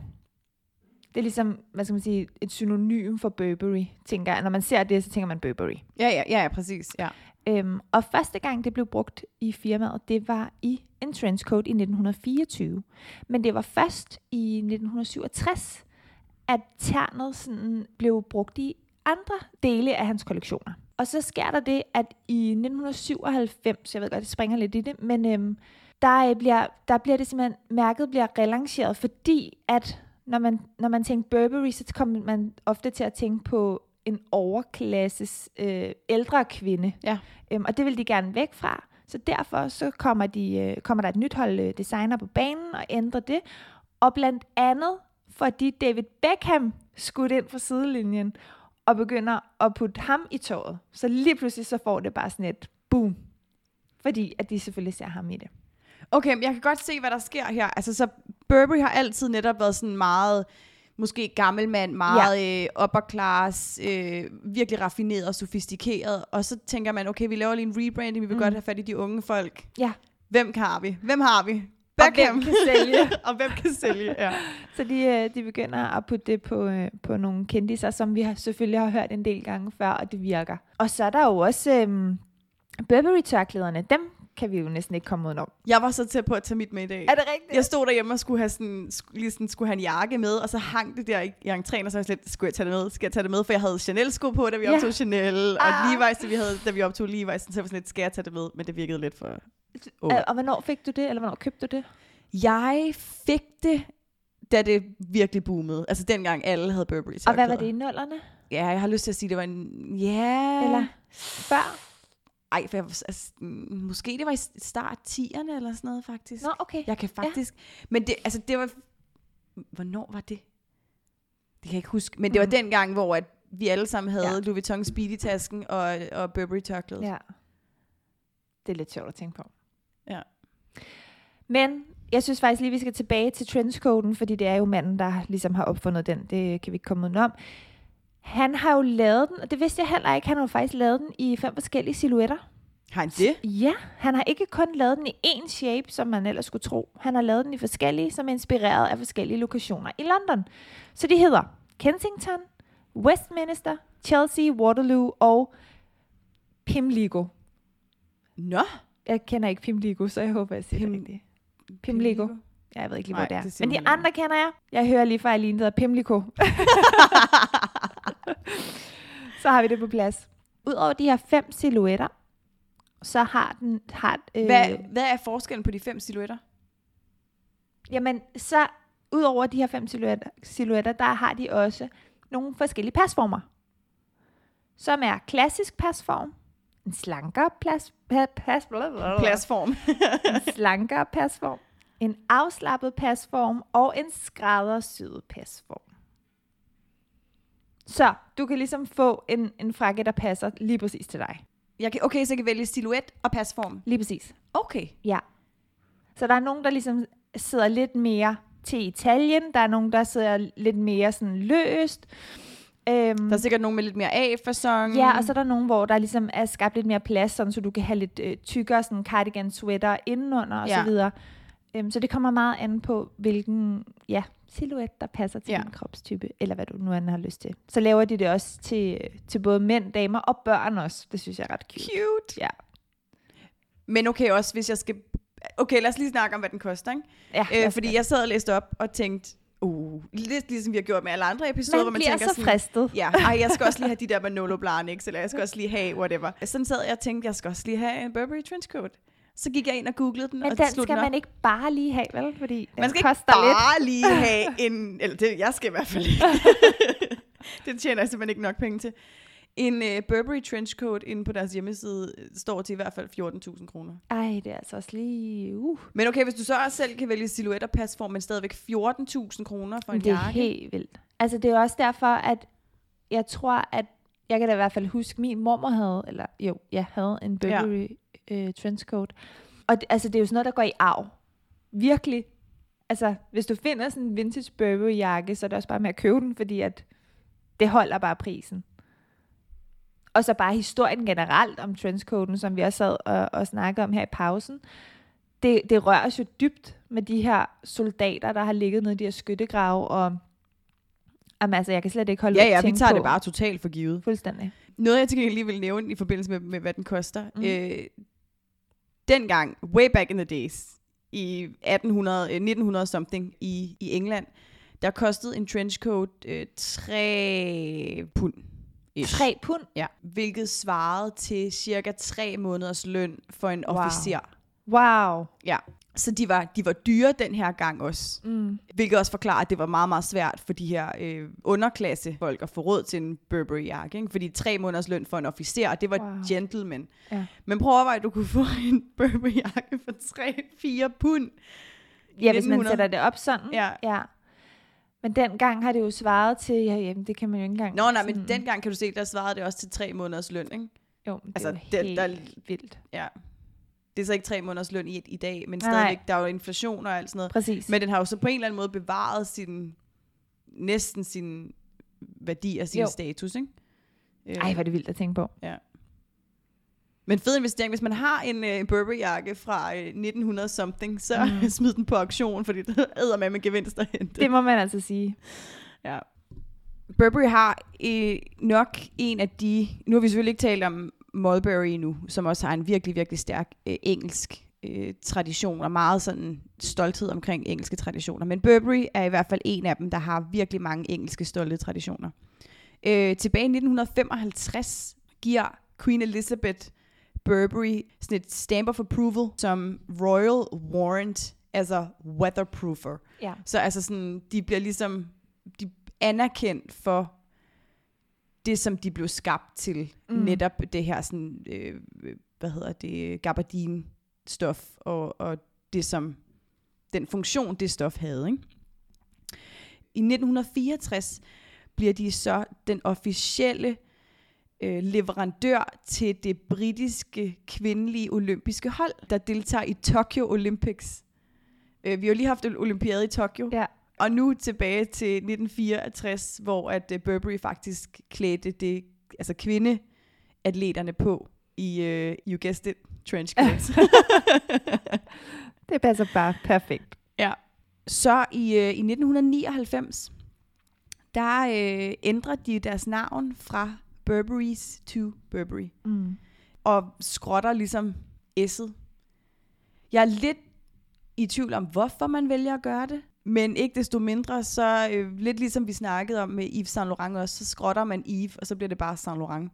Det er ligesom, hvad skal man sige, et synonym for Burberry, tænker jeg. Når man ser det, så tænker man Burberry. Ja, ja, ja, ja præcis. Ja. Øhm, og første gang det blev brugt i firmaet, det var i en trenchcoat i 1924. Men det var først i 1967, at ternet sådan blev brugt i andre dele af hans kollektioner. Og så sker der det, at i 1997, jeg ved godt, det springer lidt i det, men øhm, der, øh, bliver, der bliver det simpelthen, mærket bliver relanceret, fordi at når man, når man tænker Burberry, så kommer man ofte til at tænke på en overklasses øh, ældre kvinde. Ja. Øhm, og det vil de gerne væk fra. Så derfor så kommer, de, øh, kommer der et nyt hold øh, designer på banen og ændrer det. Og blandt andet, fordi David Beckham skudt ind fra sidelinjen og begynder at putte ham i toget. Så lige pludselig så får det bare sådan et boom. Fordi at de selvfølgelig ser ham i det. Okay, men jeg kan godt se, hvad der sker her. Altså, så Burberry har altid netop været sådan meget, måske gammel mand, meget ja. øh, upper class, øh, virkelig raffineret og sofistikeret. Og så tænker man, okay, vi laver lige en rebranding, vi vil mm. godt have fat i de unge folk. Ja. Hvem har vi? Hvem har vi? Og hvem kan sælge? og hvem kan sælge, ja. Så de, øh, de begynder at putte det på, øh, på nogle kendiser, som vi har, selvfølgelig har hørt en del gange før, og det virker. Og så er der jo også øhm, Burberry-tørklæderne. Dem kan vi jo næsten ikke komme udenom. Jeg var så tæt på at tage mit med i dag. Er det rigtigt? Jeg stod derhjemme og skulle have, sådan, lige sådan, skulle have en jakke med, og så hang det der i, entréen, og så var jeg slet, skulle jeg tage det med? Skal jeg tage det med? For jeg havde Chanel-sko på, da vi Ja. optog Chanel, og Ah. Levi's, da vi, havde, da vi optog Levi's, så jeg var sådan lidt, skal jeg tage det med? Men det virkede lidt for... Oh. Og hvornår fik du det, eller hvornår købte du det? Jeg fik det, da det virkelig boomede. Altså dengang alle havde Burberry Og hvad var det i nullerne? Ja, jeg har lyst til at sige, det var en... Ja... Eller før? Ej, for jeg, altså, mm, måske det var i start 10'erne eller sådan noget, faktisk. Nå, okay. Jeg kan faktisk... Ja. Men det, altså, det var... Hvornår var det? Det kan jeg ikke huske. Men det var Mhm. den gang, hvor at vi alle sammen havde Ja. Louis Vuitton Speedy-tasken og, og Burberry tørklædet. Ja. Det er lidt sjovt at tænke på. Ja. Men jeg synes faktisk lige, vi skal tilbage til trenchcoaten, fordi det er jo manden, der ligesom har opfundet den. Det kan vi ikke komme udenom. Han har jo lavet den, og det vidste jeg heller ikke, han har jo faktisk lavet den i fem forskellige silhuetter. Har han det? Ja, han har ikke kun lavet den i én shape, som man ellers skulle tro. Han har lavet den i forskellige, som er inspireret af forskellige lokationer i London. Så de hedder Kensington, Westminster, Chelsea, Waterloo og Pimlico. Nå. Jeg kender ikke Pimlico, så jeg håber, jeg siger Pim- det rigtigt. Pimlico. Ja, jeg ved ikke lige, hvor Nej, det er. det Men de andre kender jeg. Jeg hører lige fra Aline, der hedder Pimlico. så har vi det på plads. Udover de her fem silhuetter, så har den... Har, øh, Hvad, hvad er forskellen på de fem silhuetter? Jamen, så udover de her fem silhuetter, silhuetter, der har de også nogle forskellige pasformer. Som er klassisk pasform, en slankere pas, pas, pas, Pladsform. en slankere pasform, en afslappet pasform og en skræddersyet pasform. Så du kan ligesom få en, en frakke, der passer lige præcis til dig. Jeg kan, okay, så jeg kan vælge silhuet og pasform. Lige præcis. Okay. Ja. Så der er nogen, der ligesom sidder lidt mere til Italien. Der er nogen, der sidder lidt mere sådan løst. Øhm, Der er sikkert nogen med lidt mere A-fasong. Ja, og så er der nogen, hvor der ligesom er skabt lidt mere plads, sådan, så du kan have lidt øh, tykkere sådan cardigan sweater indenunder og Ja. så videre. Øhm, så det kommer meget an på, hvilken ja, silhuet, der passer til Ja. din kropstype, eller hvad du nu end har lyst til. Så laver de det også til, til både mænd, damer og børn også. Det synes jeg er ret cute. Cute. Ja. Men okay, også hvis jeg skal... Okay, lad os lige snakke om, hvad den koster, ikke? Ja, Øh, fordi jeg sad og læste op og tænkte, uh, lidt ligesom vi har gjort med alle andre episoder, man hvor man tænker så sådan, fristet. Ja, ej, jeg skal også lige have de der Manolo Blahniks, eller jeg skal også lige have whatever. Sådan sad jeg og tænkte, jeg skal også lige have en Burberry trenchcoat. Så gik jeg ind og googlede den, Men og den skal den man ikke bare lige have, vel? Fordi den Man skal ikke koster lidt. bare lige have en... Eller det, jeg skal i hvert fald ikke. det tjener jeg simpelthen ikke nok penge til. En uh, Burberry trenchcoat inde på deres hjemmeside øh, står til i hvert fald 14.000 kroner. Ej, det er altså også lige... Uh, Men okay, hvis du så også selv kan vælge silhuet og pasform, men stadigvæk 14.000 kroner for en det er jakke. helt vildt. Altså, det er også derfor, at jeg tror, at jeg kan da i hvert fald huske, min mormor havde, eller jo, jeg havde en Burberry. Øh, trenchcoat. Og det, altså, det er jo sådan noget, der går i arv. Virkelig. Altså, hvis du finder sådan en vintage Burberry jakke, så er det også bare med at købe den, fordi at det holder bare prisen. Og så bare historien generelt om trenchcoaten, som vi også sad og, og snakkede om her i pausen. Det, det rører os jo dybt med de her soldater, der har ligget nede i de her skyttegrave, og Jamen, altså, jeg kan slet ikke holde Ja, ja, vi tager på. det bare totalt for givet. Fuldstændig. Noget, jeg til gengæld lige vil nævne i forbindelse med, med hvad den koster. Mm. Øh, dengang, way back in the days, i 1800, øh, 1900 something i, i England, der kostede en trenchcoat øh, 3 pund. Ish. Tre pund. Ja, hvilket svarede til cirka 3 måneders løn for en Wow. officer. Wow. Ja. Så de var, de var dyre den her gang også. Mm. Hvilket også forklarer, at det var meget, meget svært for de her øh, underklassefolk at få råd til en Burberry-jakke. Ikke? Fordi tre måneders løn for en officer, det var Wow. gentleman. Ja. Men prøv at overveje, at du kunne få en Burberry-jakke for 3-4 pund. Ja, hvis man 1900. sætter det op sådan. Ja. ja. Men dengang har det jo svaret til, ja, jamen, det kan man jo ikke engang. Nå, nej, men sådan- dengang kan du se, der svarede det også til tre måneders løn. Ikke? Jo, men det altså, er helt der- vildt. Ja. Det er så ikke tre måneders løn i, i dag, men Nej. stadigvæk, der er jo inflation og alt sådan noget. Præcis. Men den har jo så på en eller anden måde bevaret sin, næsten sin værdi og sin Jo. status, ikke? Øh, Ej, hvor er det vildt at tænke på. Men fed investering, hvis man har en, øh, en Burberry-jakke fra øh, 1900 something, så mm. smid den på auktion, fordi det æder med med gevinst at hente. Det må man altså sige. Ja. Burberry har øh, nok en af de, nu har vi selvfølgelig ikke talt om Mulberry nu, som også har en virkelig, virkelig stærk øh, engelsk øh, tradition, og meget sådan stolthed omkring engelske traditioner. Men Burberry er i hvert fald en af dem, der har virkelig mange engelske stolte traditioner. Øh, tilbage i 1955 giver Queen Elizabeth Burberry sådan et stamp of approval som Royal Warrant, altså weatherproofer. Ja. Så altså sådan, de bliver ligesom de anerkendt for det, som de blev skabt til. Mm. Netop det her sådan, øh, hvad hedder det, gabardine-stof, og, og det som, den funktion, det stof havde. Ikke? I 1964 bliver de så den officielle øh, leverandør til det britiske kvindelige olympiske hold, der deltager i Tokyo Olympics. Øh, vi har jo lige haft olympiade i Tokyo, Ja. Og nu tilbage til 1964, hvor at uh, Burberry faktisk klædte det, altså kvindeatleterne på i, uh, you guessed it, trenchcoats. Det passer bare perfekt. ja. Så i, uh, i 1999, der uh, ændrer de deres navn fra Burberry's to Burberry. Mm. og skrotter ligesom S'et. Jeg er lidt i tvivl om, hvorfor man vælger at gøre det, men ikke desto mindre, så øh, lidt ligesom vi snakkede om med Yves Saint Laurent også, så skrotter man Yves, og så bliver det bare Saint Laurent.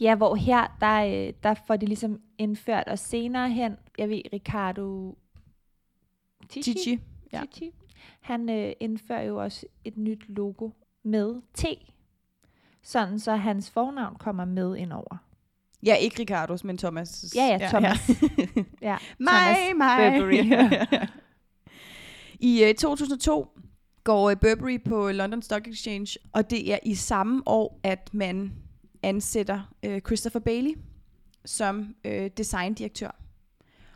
Ja, hvor her, der, øh, der får de ligesom indført, og senere hen, jeg ved, Ricardo Tisci, Chichi. Ja. Chichi, han øh, indfører jo også et nyt logo med T, sådan så hans fornavn kommer med ind over. Ja, ikke Ricardos, men Thomas. Ja, ja, Thomas. Ja, mig, mig. I øh, 2002 går øh, Burberry på London Stock Exchange, og det er i samme år, at man ansætter øh, Christopher Bailey som øh, designdirektør.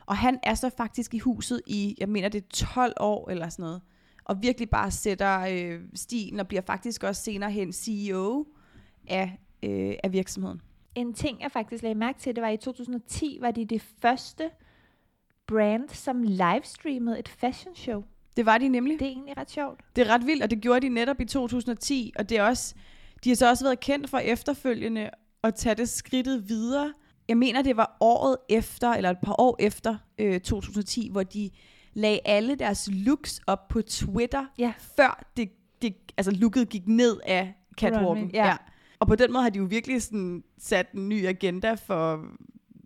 Og han er så faktisk i huset i, jeg mener det er 12 år eller sådan noget, og virkelig bare sætter øh, stilen og bliver faktisk også senere hen CEO af, øh, af virksomheden. En ting, jeg faktisk lagde mærke til, det var i 2010, var de det første brand, som livestreamede et fashion show. Det var de nemlig. Det er egentlig ret sjovt. Det er ret vildt, og det gjorde de netop i 2010, og det er også, de har så også været kendt for efterfølgende at tage det skridtet videre. Jeg mener, det var året efter, eller et par år efter øh, 2010, hvor de lagde alle deres looks op på Twitter, Ja. før det, det, altså looket gik ned af catwalken. Runway, ja. Og på den måde har de jo virkelig sådan sat en ny agenda for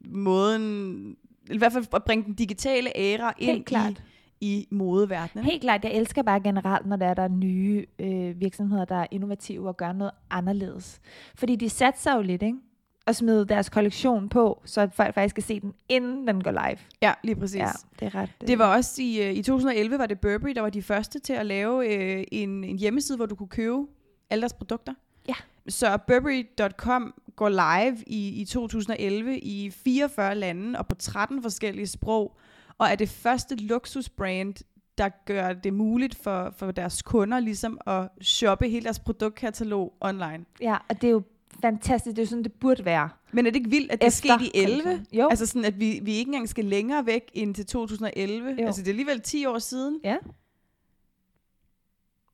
måden, i hvert fald at bringe den digitale æra ind Helt klart. i, i modeverdenen. Helt klart, jeg elsker bare generelt, når der er der er nye øh, virksomheder, der er innovative og gør noget anderledes. Fordi de satser jo lidt, ikke? Og smider deres kollektion på, så folk faktisk kan se den, inden den går live. Ja, lige præcis. Ja, det er ret... øh, Det var også i, øh, i 2011 var det Burberry, der var de første til at lave øh, en, en hjemmeside, hvor du kunne købe alle deres produkter. Ja. Så Burberry.com går live i, i 2011 i 44 lande og på 13 forskellige sprog, og er det første luksusbrand, der gør det muligt for, for deres kunder ligesom at shoppe hele deres produktkatalog online. Ja, og det er jo fantastisk. Det er jo sådan, det burde være. Men er det ikke vildt, at det Efter skete i 11? kollektionen. Jo. Altså sådan, at vi, vi ikke engang skal længere væk end til 2011. Jo. Altså det er alligevel 10 år siden. Ja.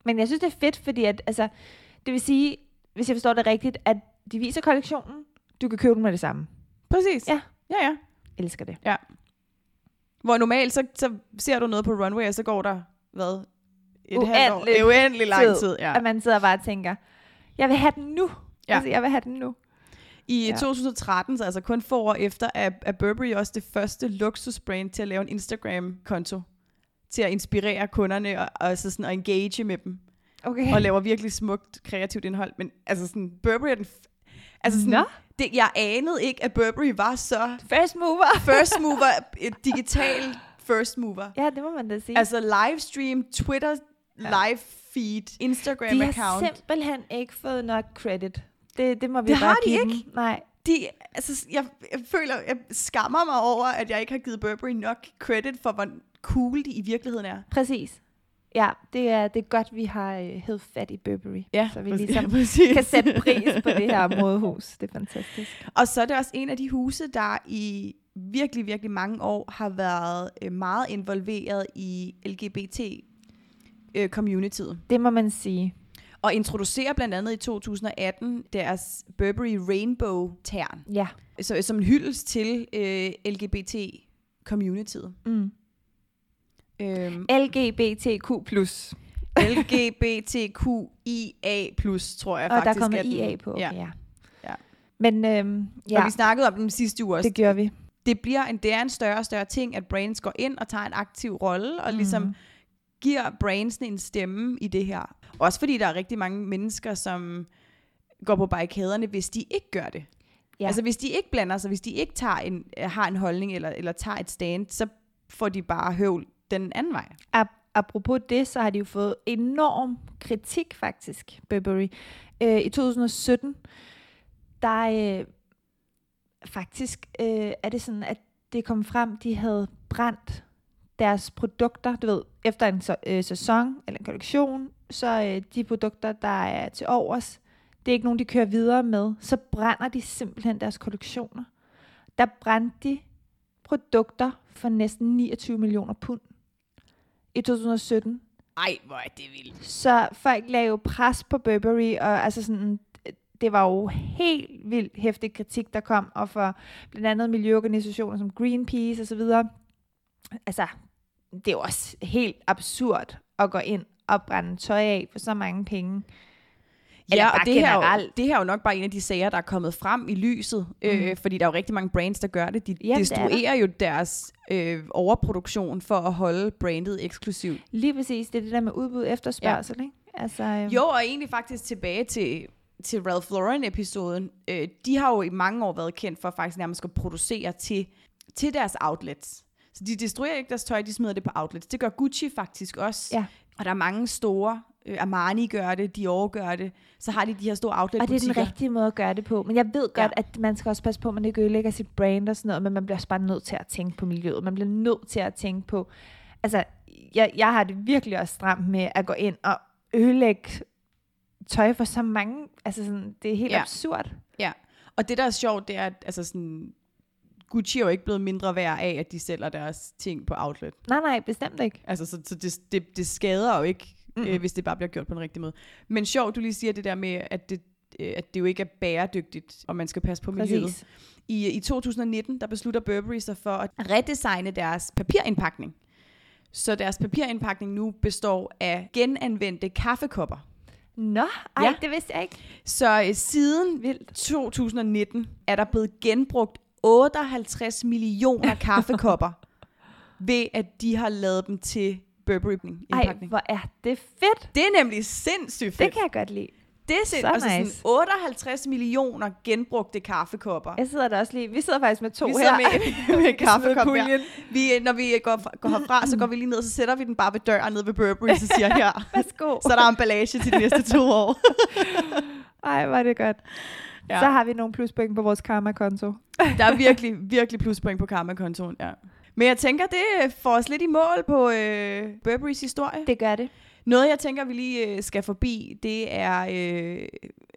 Men jeg synes, det er fedt, fordi at, altså, det vil sige, hvis jeg forstår det rigtigt, at de viser kollektionen, du kan købe den med det samme. Præcis. Ja. Ja, ja. Elsker det. Hvor normalt, så, så ser du noget på runway, og så går der, hvad? Et Uendelig halvt år. Uendelig lang tid. Ja. At man sidder bare og tænker, jeg vil have den nu. Ja. Altså, jeg vil have den nu. I Ja. 2013, så altså kun få år efter, er, er Burberry også det første luksusbrand til at lave en Instagram-konto. Til at inspirere kunderne og, og så sådan at engage med dem. Okay. Og laver virkelig smukt, kreativt indhold. Men altså sådan, Burberry er den... Altså sådan, Nå. det, jeg anede ikke, at Burberry var så First mover. first mover, et digital first mover. Ja, det må man da sige. Altså livestream, Twitter, live feed, Instagram de har account. simpelthen ikke fået nok credit. Det, det må vi Det bare har de give ikke. Dem. Nej. de, altså, jeg, jeg føler, jeg skammer mig over, at jeg ikke har givet Burberry nok credit for, hvor cool de i virkeligheden er. Præcis. Ja, det er, det er godt, vi har øh, hævet fat i Burberry. så vi præcis. ligesom præcis. kan sætte pris på det her modehus. Det er fantastisk. Og så er det også en af de huse, der i virkelig, virkelig mange år har været øh, meget involveret i LGBT-communityet. Det må man sige. Og introducerer blandt andet i 2018 deres Burberry Rainbow-tern. Ja. Så, som en hyldest til øh, LGBT-communityet. Mm. Øhm, LGBTQ+. LGBTQIA+, tror jeg Og der faktisk. er kommet at den- IA på. Okay, Ja. ja. Ja. Men øhm, Ja. Og vi snakkede om den sidste uge også. det gjorde vi. det bliver en, det er en større og større ting, at brands går ind og tager en aktiv rolle, og ligesom Mhm. giver brandsene en stemme i det her. Også fordi der er rigtig mange mennesker, som går på barrikaderne, hvis de ikke gør det. Ja. Altså hvis de ikke blander sig, hvis de ikke tager en, har en holdning eller, eller tager et stand, så får de bare høvl den anden vej. Ap- apropos det, så har de jo fået enorm kritik faktisk, Burberry. Øh, I 2017, der øh, faktisk øh, er det sådan, at det kom frem, de havde brændt deres produkter, du ved, efter en så, øh, sæson eller en kollektion, så øh, de produkter, der er til overs, det er ikke nogen, de kører videre med, så brænder de simpelthen deres kollektioner. Der brændte de produkter for næsten 29 millioner pund i 2017. Ej, hvor er det vildt. Så folk lagde jo pres på Burberry, og altså sådan, det var jo helt vildt hæftig kritik, der kom, og for blandt andet miljøorganisationer som Greenpeace og så videre. Altså, det er jo også helt absurd at gå ind og brænde tøj af for så mange penge. Eller Ja, og det her, er jo, det her er jo nok bare en af de sager, der er kommet frem i lyset, mm. øh, fordi der er jo rigtig mange brands, der gør det. De Jamen, det er destruerer jo deres øh, overproduktion for at holde brandet eksklusivt. Lige præcis, det er det der med udbud efterspørgsel, ja. ikke? Altså, øh, Jo, og egentlig faktisk tilbage til, til Ralph Lauren-episoden. Øh, de har jo i mange år været kendt for faktisk nærmest at producere til, til deres outlets. Så de destruerer ikke deres tøj, de smider det på outlets. Det gør Gucci faktisk også. Ja. Og der er mange store, Armani gør det, Dior gør det. Så har de de her store Og det er den rigtige måde at gøre det på. Men jeg ved godt, Ja. at man skal også passe på, at man ikke ødelægger sit brand og sådan noget, men man bliver også bare nødt til at tænke på miljøet. Man bliver nødt til at tænke på... Altså, jeg, jeg har det virkelig også stramt med at gå ind og ødelægge tøj for så mange... Altså, sådan, det er helt ja. absurd. Ja, og det der er sjovt, det er, at altså sådan, Gucci er jo ikke blevet mindre værd af, at de sælger deres ting på outlet. Nej, nej, bestemt ikke. Altså, så, så det, det, det skader jo ikke, Mm-mm. øh, hvis det bare bliver gjort på den rigtige måde. Men sjovt, du lige siger det der med, at det, øh, at det jo ikke er bæredygtigt, og man skal passe på miljøet. Præcis. I, I 2019, der beslutter Burberry sig for at redesigne deres papirindpakning. Så deres papirindpakning nu består af genanvendte kaffekopper. Nå, ej, ja. det vidste jeg ikke. Så øh, siden Vildt. 2019 er der blevet genbrugt 58 millioner kaffekopper, ved at de har lavet dem til Burberry Ej, indpakning. hvor er det fedt. Det er nemlig sindssygt Det fedt. kan jeg godt lide. Det er sind, Så altså nice. sådan 58 millioner genbrugte kaffekopper. Jeg sidder der også lige. Vi sidder faktisk med to Vi her. med, med kaffekop puljen. her. Vi, når vi går, fra- går herfra, så går vi lige ned, og så sætter vi den bare ved døren nede ved Burberry, så siger her, Værsgo. så er der emballage til de næste to år. Ej, var det godt. Ja. Så har vi nogle pluspoint på vores karma-konto. Der er virkelig, virkelig pluspoint på karma-kontoen, ja. Men jeg tænker, det får os lidt i mål på øh, Burberrys historie. Det gør det. Noget, jeg tænker, vi lige øh, skal forbi, det er øh,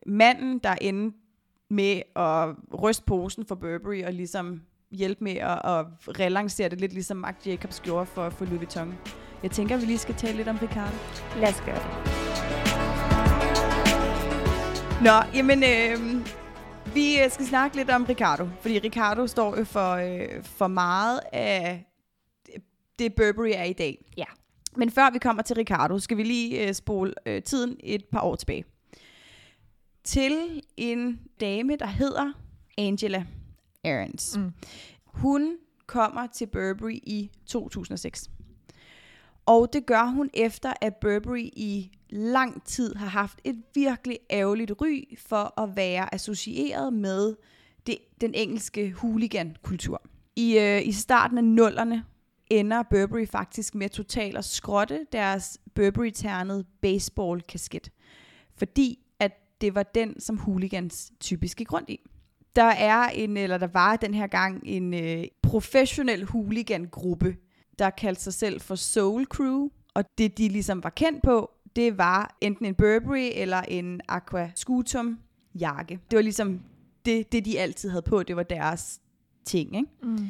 manden, der endte med at ryste posen for Burberry og ligesom hjælpe med at, at relancere det lidt, ligesom Marc Jacobs gjorde for, for Louis Vuitton. Jeg tænker, vi lige skal tale lidt om Ricardo. Lad os gøre det. Nå, jamen, øh, vi øh, skal snakke lidt om Ricardo, fordi Ricardo står jo for, øh, for meget af det, Burberry er i dag. Ja. Men før vi kommer til Ricardo, skal vi lige øh, spole øh, tiden et par år tilbage. Til en dame, der hedder Angela Aarons. Mm. Hun kommer til Burberry i 2006. Og det gør hun efter, at Burberry i lang tid har haft et virkelig ærgerligt ry for at være associeret med det, den engelske hooligan-kultur. I, øh, I starten af nullerne ender Burberry faktisk med totalt at skrotte deres Burberry-ternet baseball-kasket. Fordi at det var den, som hooligans typisk gik rundt i. Der er en, eller der var den her gang en øh, professionel hooligan-gruppe, der kaldte sig selv for Soul Crew, og det de ligesom var kendt på, det var enten en Burberry eller en Aqua Scutum jakke. Det var ligesom det, det, de altid havde på, det var deres ting, ikke? Mm.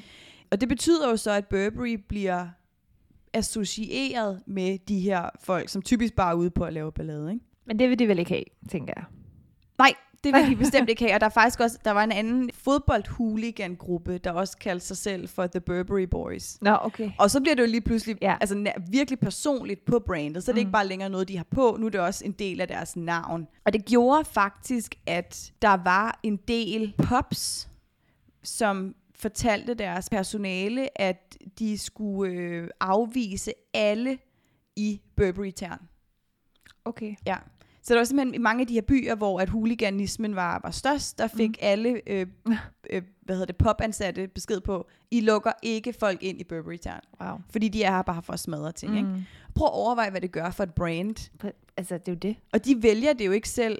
Og det betyder jo så, at Burberry bliver associeret med de her folk, som typisk bare er ude på at lave ballade, ikke? Men det vil de vel ikke have, tænker jeg. Nej, det vil de bestemt ikke have. Og der er faktisk også, der var en anden fodbold-hooligan-gruppe, der også kaldte sig selv for The Burberry Boys. Nå, okay. Og så bliver det jo lige pludselig Ja. altså, virkelig personligt på brandet, så det er Mm. ikke bare længere noget, de har på, nu er det også en del af deres navn. Og det gjorde faktisk, at der var en del pops, som fortalte deres personale, at de skulle øh, afvise alle i Burberry-tern. Okay. Ja. Så der var simpelthen i mange af de her byer, hvor at huliganismen var, var størst, der fik mm. alle øh, øh, hvad hedder det, popansatte besked på, I lukker ikke folk ind i Burberry Town. Wow. Fordi de er her bare for at smadre ting. Mm. Ikke? Prøv at overveje, hvad det gør for et brand. Altså, det er jo det. Og de vælger det jo ikke selv.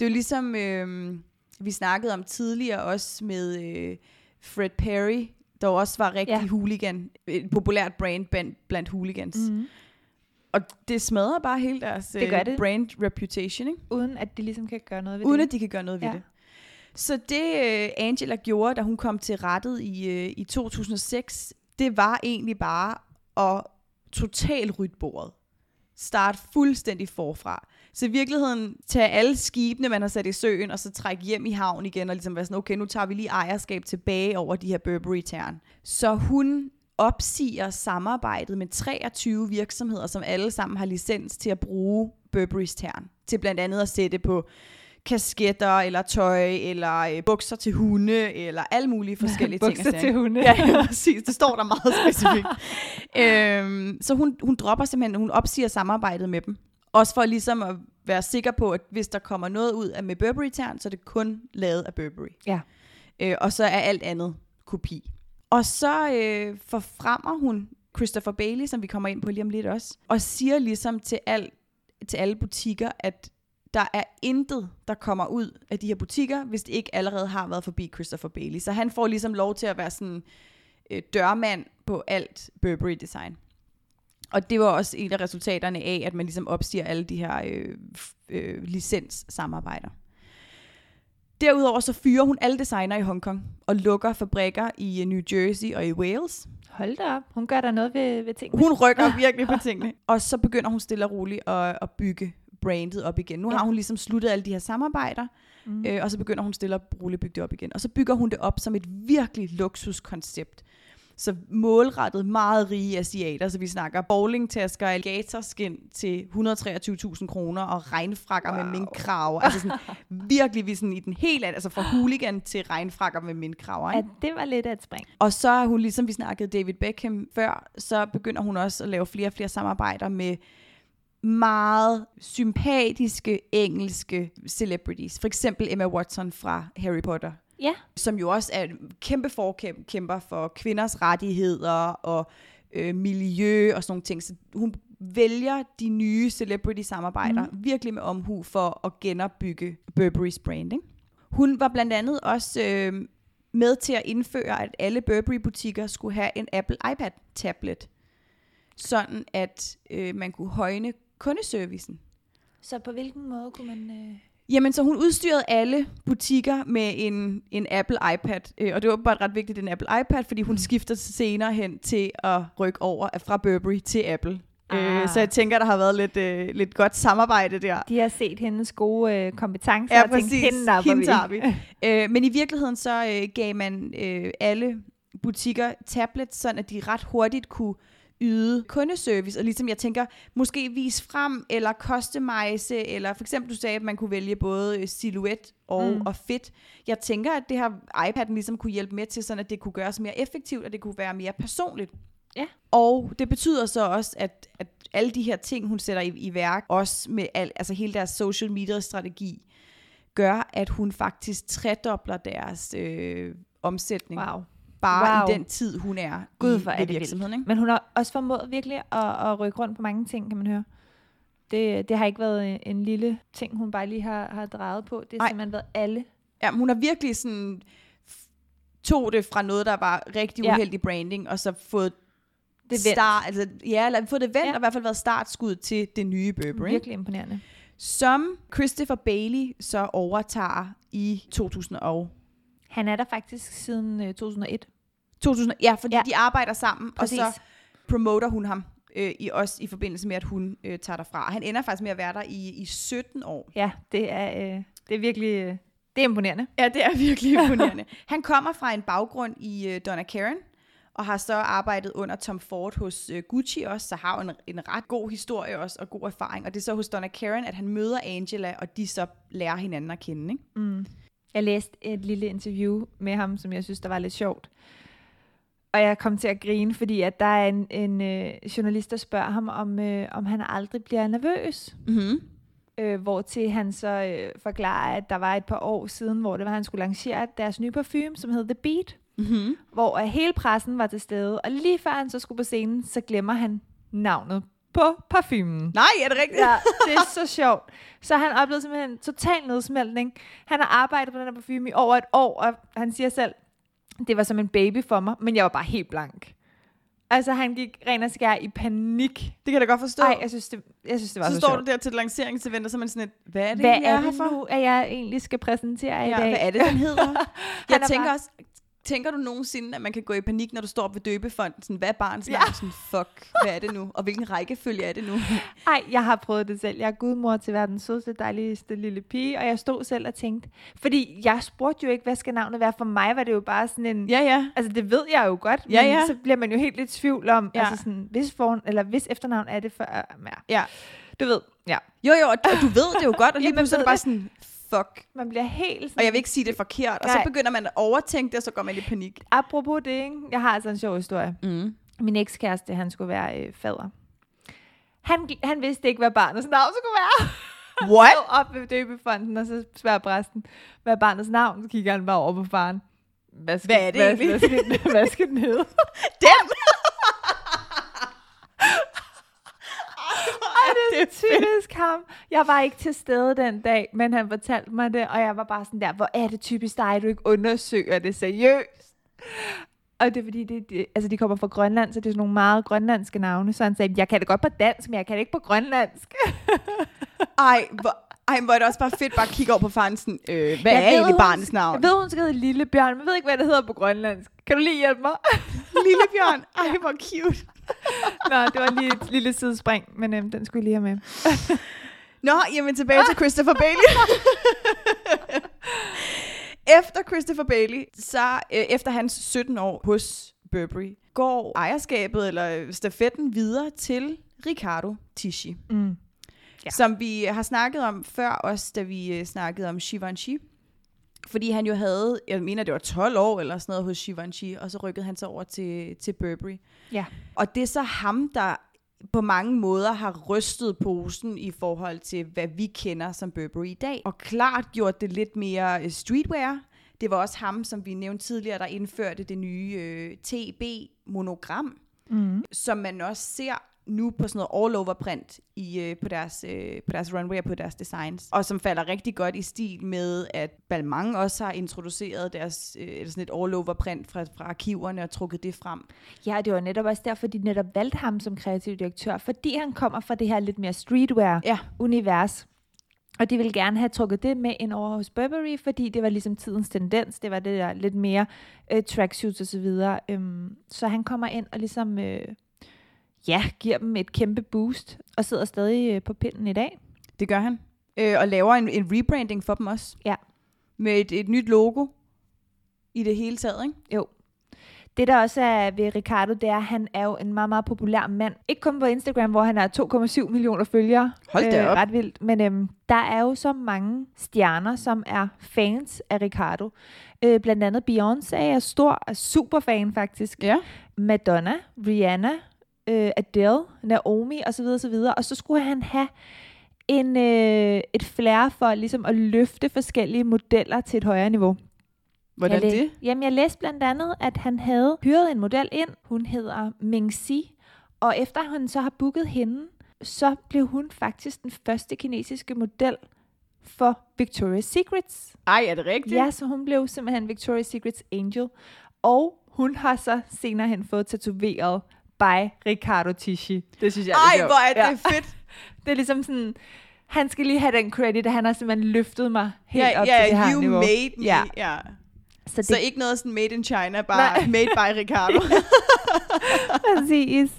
Det er jo ligesom, øh, vi snakkede om tidligere også med øh, Fred Perry, der også var rigtig. Ja. hooligan, et populært brand blandt, blandt hooligans. Mm. Og det smadrer bare hele deres Det gør øh, det. brand reputation, ikke? Uden at de ligesom kan gøre noget ved uden det. at de kan gøre noget ved Ja. det. Så det øh, Angela gjorde, da hun kom til rettet i, øh, i 2006, det var egentlig bare at totalt rydde bordet. Start fuldstændig forfra. Så i virkeligheden tage alle skibene, man har sat i søen, og så trække hjem i havn igen, og ligesom være sådan, okay, nu tager vi lige ejerskab tilbage over de her Burberry-tern. Så hun opsiger samarbejdet med 23 virksomheder, som alle sammen har licens til at bruge Burberry's tern. Til blandt andet at sætte på kasketter, eller tøj, eller øh, bukser til hunde, eller alle mulige forskellige ting. Bukser til hunde. Ja, ja, præcis. Det står der meget specifikt. øhm, så hun, hun dropper simpelthen, hun opsiger samarbejdet med dem. Også for ligesom at være sikker på, at hvis der kommer noget ud af med burberry tern så er det kun lavet af Burberry. Ja. Øh, og så er alt andet kopi. Og så øh, forfremmer hun Christopher Bailey, som vi kommer ind på lige om lidt også, og siger ligesom til, al, til alle butikker, at der er intet, der kommer ud af de her butikker, hvis det ikke allerede har været forbi Christopher Bailey. Så han får ligesom lov til at være sådan øh, dørmand på alt Burberry-design. Og det var også et af resultaterne af, at man ligesom opsiger alle de her øh, øh, licenssamarbejder. Derudover så fyrer hun alle designer i Hongkong og lukker fabrikker i øh, New Jersey og i Wales. Hold da op. Hun gør der noget ved, ved tingene. Hun rykker virkelig på tingene. Og så begynder hun stille og roligt at, at bygge brandet op igen. Nu ja. Ja. har hun ligesom sluttet alle de her samarbejder, mm. øh, og så begynder hun stille og roligt at bygge det op igen. Og så bygger hun det op som et virkelig luksuskoncept. Så målrettet meget rige asiater, så vi snakker bowlingtasker, alligatorskin til 123.000 kroner og regnfrakker wow. med minkkraver. Altså sådan, virkelig vi sådan i den helt anden, altså fra hooligan til regnfrakker med minkkraver. Ikke? Ja, det var lidt af et spring. Og så er hun, ligesom vi snakkede David Beckham før, så begynder hun også at lave flere og flere samarbejder med meget sympatiske engelske celebrities. For eksempel Emma Watson fra Harry Potter, Ja. som jo også er en kæmpe forkæmper for kvinders rettigheder og øh, miljø og sådan nogle ting. Så hun vælger de nye celebrity-samarbejder mm. virkelig med omhu for at genopbygge Burberry's branding. Hun var blandt andet også øh, med til at indføre, at alle Burberry-butikker skulle have en Apple iPad-tablet, sådan at øh, man kunne højne kundeservicen. Så på hvilken måde kunne man... Øh... Jamen, så hun udstyrede alle butikker med en, en Apple iPad, øh, og det var bare ret vigtigt, en Apple iPad, fordi hun skifter senere hen til at rykke over fra Burberry til Apple. Ah. Ah. Øh, så jeg tænker, der har været lidt, øh, lidt godt samarbejde der. De har set hendes gode øh, kompetencer Ja, og tænkt, præcis. hende napper Hende tager vi. øh, men i virkeligheden så øh, gav man øh, alle butikker tablets, sådan at de ret hurtigt kunne yde kundeservice, og ligesom jeg tænker, måske vise frem, eller customize, eller for eksempel du sagde, at man kunne vælge både øh, silhuet og, mm. Mm. og fit. Jeg tænker, at det her iPad'en ligesom kunne hjælpe med til, sådan at det kunne gøres mere effektivt, og det kunne være mere personligt. Ja. Og det betyder så også, at, at alle de her ting, hun sætter i, i værk, også med al, altså hele deres social media strategi, gør, at hun faktisk tredobler deres øh, omsætning. Wow. Bare Wow. i den tid, hun er Gud, i, hvor er det virksomheden. Ikke? Men hun har også formået virkelig at, at rykke rundt på mange ting, kan man høre. Det, det har ikke været en, en lille ting, hun bare lige har, har drejet på. Det har Ej. simpelthen været alle. Ja, hun har virkelig sådan tog det fra noget, der var rigtig Ja. uheldig branding, og så fået Det er start, altså, ja, eller fået det vendt, Ja. og i hvert fald været startskud til det nye Burberry. Virkelig imponerende. Som Christopher Bailey så overtager i 2000 og Han er der faktisk siden øh, 2001. 2000, ja, fordi ja. De arbejder sammen, Præcis. og så promoter hun ham øh, i også i forbindelse med, at hun øh, tager derfra. Han ender faktisk med at være der i, i 17 år. Ja, det er, øh, det er virkelig øh, det er imponerende. Ja, det er virkelig imponerende. Han kommer fra en baggrund i øh, Donna Karen, og har så arbejdet under Tom Ford hos øh, Gucci også, så har en, en ret god historie også, og god erfaring. Og det er så hos Donna Karen, at han møder Angela, og de så lærer hinanden at kende. Ikke? Mm. Jeg læste et lille interview med ham, som jeg synes, der var lidt sjovt. Og jeg kom til at grine, fordi at der er en, en øh, journalist, der spørger ham, om, øh, om han aldrig bliver nervøs. Mm-hmm. Øh, hvor til han så øh, forklarer, at der var et par år siden, hvor det var, han skulle lancere deres nye parfume, som hed The Beat, Mm-hmm. hvor hele pressen var til stede. Og lige før han så skulle på scenen, så glemmer han navnet på parfumen. Nej, er det rigtigt? Ja, det er så sjovt. Så han oplevede simpelthen total nedsmeltning. Han har arbejdet på den her parfume i over et år, og han siger selv, det var som en baby for mig, men jeg var bare helt blank. Altså, han gik ren og skær i panik. Det kan jeg da godt forstå. Nej, jeg synes, det, jeg synes, det var så så, står sjovt. du der til lanceringsevent, og så er man sådan et, hvad er det, Hvad jeg er det for? nu, at jeg egentlig skal præsentere i Ja, dag? hvad er det, den hedder? jeg er tænker bare- også, tænker du nogensinde, at man kan gå i panik, når du står op ved døbefonden? Sådan, hvad er barns Ja. navn? Sådan, fuck, hvad er det nu? Og hvilken rækkefølge er det nu? Ej, jeg har prøvet det selv. Jeg er gudmor til verdens sødeste, dejligste lille pige, og jeg stod selv og tænkte, fordi jeg spurgte jo ikke, hvad skal navnet være? For mig var det jo bare sådan en... ja, ja. Altså, det ved jeg jo godt, Ja, men ja. så bliver man jo helt lidt tvivl om, Ja. ja. altså sådan, hvis, for, eller hvis efternavn er det for... Ja. Ja. Du ved, ja. Jo, jo, og og du ved det jo godt, og lige pludselig er det bare sådan, fuck. Man bliver helt sådan... Og jeg vil ikke sige det forkert, og så begynder man at overtænke det, og så går man i panik. Apropos det, ikke? jeg har altså en sjov historie. Mm. Min ekskæreste, han skulle være øh, fader. Han, han vidste ikke, hvad barnets navn skulle være. What? Så op ved døbefonden, og så spørger præsten, hvad er barnets navn? Så kigger han bare over på faren. Hvad, skal, Hvad er det hvad, egentlig? Hvad skal, hvad skal den hedde? Den! Ej, det typisk ham. Jeg var ikke til stede den dag, men han fortalte mig det, og jeg var bare sådan der, hvor er det typisk dig, du ikke undersøger det seriøst? Og det er fordi, det, det, altså de kommer fra Grønland, så det er sådan nogle meget grønlandske navne. Så han sagde, jeg kan det godt på dansk, men jeg kan det ikke på grønlandsk. Ej, hvor, Ej, hvor er det også bare fedt bare at kigge over på faren sådan, øh, hvad Jeg er ved, egentlig barnets navn? Jeg ved, hun skal hedde Lille Bjørn, men jeg ved ikke, hvad det hedder på grønlandsk. Kan du lige hjælpe mig? Lille Bjørn. Ej, hvor cute. Nå, det var lige et lille sidespring, men øhm, den skulle jeg lige have med. Nå, jamen tilbage til Christopher Bailey. efter Christopher Bailey, så øh, efter hans 17 år hos Burberry, går ejerskabet eller stafetten videre til Ricardo Tisci. Mm. Ja. Ja. Som vi har snakket om før, også da vi øh, snakkede om Givenchy. Fordi han jo havde, jeg mener det var 12 år eller sådan noget hos Givenchy, og så rykkede han sig over til, til Burberry. Ja. Og det er så ham, der på mange måder har rystet posen i forhold til, hvad vi kender som Burberry i dag. Og klart gjort det lidt mere øh, streetwear. Det var også ham, som vi nævnte tidligere, der indførte det nye øh, TB-monogram, Mm. som man også ser nu på sådan noget all-over print i, øh, på, deres, øh, på deres runway og på deres designs. Og som falder rigtig godt i stil med, at Balmain også har introduceret deres øh, sådan et all-over print fra, fra arkiverne og trukket det frem. Ja, det var netop også derfor, de netop valgte ham som kreativ direktør, fordi han kommer fra det her lidt mere streetwear-univers. Ja. Og de ville gerne have trukket det med ind over hos Burberry, fordi det var ligesom tidens tendens. Det var det der lidt mere øh, tracksuits og så videre. Øhm, så han kommer ind og ligesom, øh, ja, giver dem et kæmpe boost, og sidder stadig øh, på pinden i dag. Det gør han. Øh, og laver en, en rebranding for dem også. Ja. Med et, et nyt logo i det hele taget, ikke? Jo. Det der også er ved Ricardo, det er, at han er jo en meget, meget populær mand. Ikke kun på Instagram, hvor han har 2,7 millioner følgere. Hold da op. Ret vildt. Men øhm, der er jo så mange stjerner, som er fans af Ricardo. Øh, blandt andet Beyoncé er stor, er super fan faktisk. Ja. Madonna, Rihanna, øh, Adele, Naomi osv. osv. Og så skulle han have en, øh, et flair for ligesom at løfte forskellige modeller til et højere niveau. Hvordan jeg læ- det? Jamen, jeg læste blandt andet, at han havde hyret en model ind. Hun hedder Ming Si. Og efter han så har booket hende, så blev hun faktisk den første kinesiske model for Victoria's Secrets. Ej, er det rigtigt? Ja, så hun blev simpelthen Victoria's Secrets Angel. Og hun har så senere hen fået tatoveret by Riccardo Tisci. Det synes jeg er Ej, sjovt. hvor er det Ja. fedt. Det er ligesom sådan, han skal lige have den credit, at han har simpelthen løftet mig helt ja, op ja, til det her you niveau. made me. Ja. ja. Så det Så ikke noget sådan made in China, bare Nej. made by Ricardo. præcis.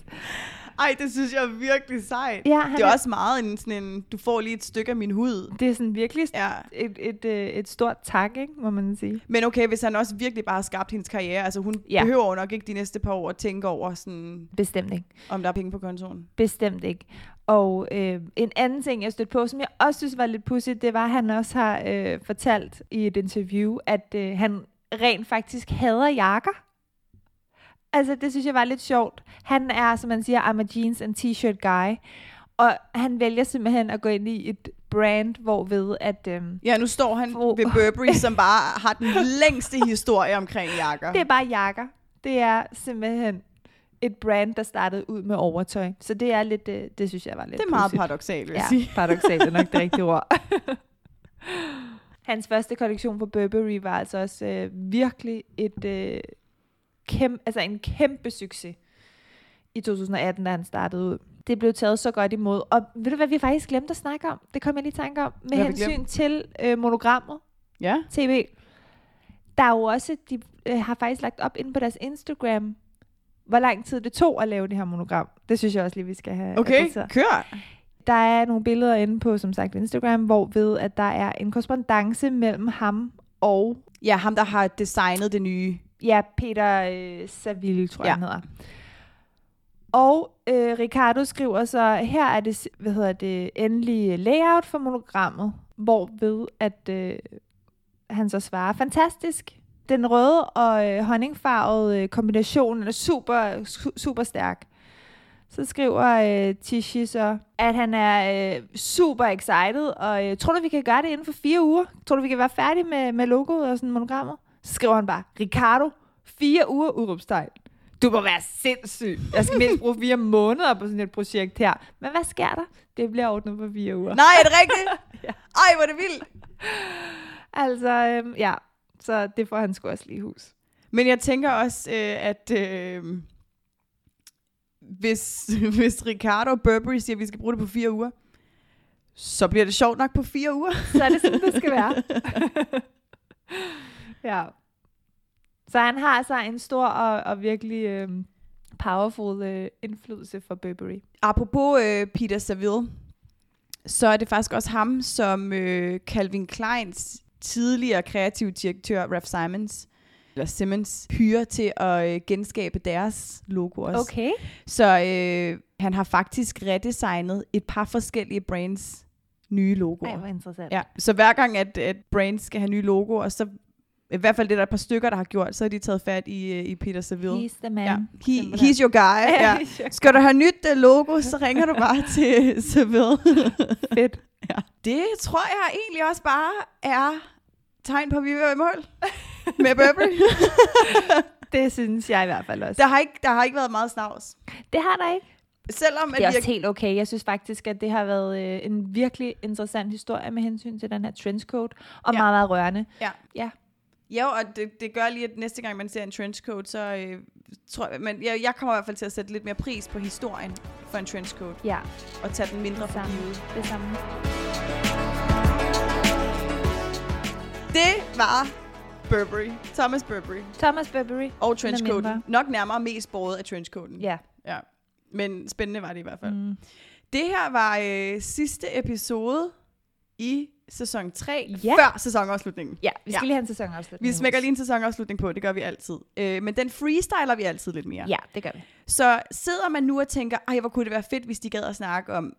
Ej, det synes jeg er virkelig sejt. Ja, Det er også meget en, sådan en, du får lige et stykke af min hud. det er sådan virkelig Ja. et, et, øh, et stort tak, ikke, må man sige. Men okay, hvis han også virkelig bare har skabt hendes karriere, altså hun Ja. behøver nok ikke de næste par år at tænke over, sådan, Bestemt ikke. om der er penge på kontoen. Bestemt ikke. Og øh, en anden ting, jeg stødte på, som jeg også synes var lidt pudsigt, det var, at han også har øh, fortalt i et interview, at øh, han rent faktisk hader jakker. Altså, det synes jeg var lidt sjovt. Han er, som man siger, I'm a jeans and t-shirt guy. Og han vælger simpelthen at gå ind i et brand, hvor ved at... Øh, Ja, nu står han Hvor- ved Burberry, som bare har den længste historie omkring jakker. Det er bare jakker. Det er simpelthen et brand, der startede ud med overtøj. Så det er lidt, øh, det synes jeg var lidt det er meget paradoxalt, vil jeg Ja, sige. paradoxalt er nok det rigtige ord. Hans første kollektion på Burberry var altså også øh, virkelig et øh, kæmpe, altså en kæmpe succes i 2018, da han startede ud. Det blev taget så godt imod. Og ved du, hvad vi faktisk glemte at snakke om? Det kom jeg lige i tanke om. Med Hvad hensyn til øh, monogrammet. Ja. TV. Der er jo også, de øh, har faktisk lagt op inde på deres Instagram, hvor lang tid det tog at lave det her monogram. Det synes jeg også lige, vi skal have Okay, kør. Der er nogle billeder inde på, som sagt, Instagram, hvor ved, at der er en korrespondence mellem ham og, Ja, ham der har designet det nye. Ja, Peter øh, Saville, tror jeg, Ja. han hedder. Og øh, Ricardo skriver så, her er det, hvad hedder det, endelige layout for monogrammet, hvor ved, at øh, han så svarer, fantastisk. Den røde og øh, honningfarvede øh, kombination er super, su- super stærk. Så skriver øh, Tishi så, at han er øh, super excited, og øh, tror du, vi kan gøre det inden for fire uger? Tror du, vi kan være færdige med, med logoet og sådan monogrammet? Skriver han bare, Ricardo, fire uger udråbstegn. Du må være sindssyg. Jeg skal mindst bruge fire måneder på sådan et projekt her. Men hvad sker der? Det bliver ordnet på fire uger. Nej, er det rigtigt? Ja. Ej, hvor er det vildt. Altså, øhm, ja. Så det får han sgu også lige hus. Men jeg tænker også, øh, at øh, hvis, hvis Ricardo og Burberry siger, at vi skal bruge det på fire uger, så bliver det sjovt nok på fire uger. Så er det sådan, det skal være. ja. Så han har altså en stor og, og virkelig øh, powerful øh, indflydelse for Burberry. Apropos øh, Peter Saville, så er det faktisk også ham, som øh, Calvin Kleins tidligere kreative direktør, Ralph Simons, eller Simmons, hyrer til at øh, genskabe deres logo også. Okay. Så øh, han har faktisk redesignet et par forskellige brands nye logoer. Ej, hvor interessant. Ja, så hver gang, at, at brands skal have nye logoer, så i hvert fald det er der et par stykker, der har gjort, så har de taget fat i, øh, i Peter Saville. He's the man. ja. He, he's your guy. ja. Skal du have nyt uh, logo, så ringer du bare til Seville. Fedt. ja. Det tror jeg egentlig også bare er tegn på, at vi er i mål med Burberry. Det synes jeg i hvert fald også. der, har ikke, der har ikke været meget snavs. Det har der ikke. Selvom at Det er også helt okay. Jeg synes faktisk, at det har været øh, en virkelig interessant historie med hensyn til den her trenchcoat, og Ja. meget, meget rørende. Ja. Ja. Ja, og det, det gør lige, at næste gang man ser en trenchcoat, så øh, tror jeg, men jeg, jeg kommer i hvert fald til at sætte lidt mere pris på historien for en trenchcoat, Ja, og tage den mindre det for givet. Det samme. Det var Burberry. Thomas Burberry. Thomas Burberry. Og trenchcoaten. Nok nærmere mest båret af trenchcoaten. Ja. ja. Men spændende var det i hvert fald. Mm. Det her var øh, sidste episode i sæson 3, Ja. før sæsonafslutningen. Ja, vi skal Ja. lige have en sæsonafslutning. Vi smækker lige en sæsonafslutning på, det gør vi altid. Øh, men den freestyler vi altid lidt mere. Ja, det gør vi. Så sidder man nu og tænker, ej, hvor kunne det være fedt, hvis de gad at snakke om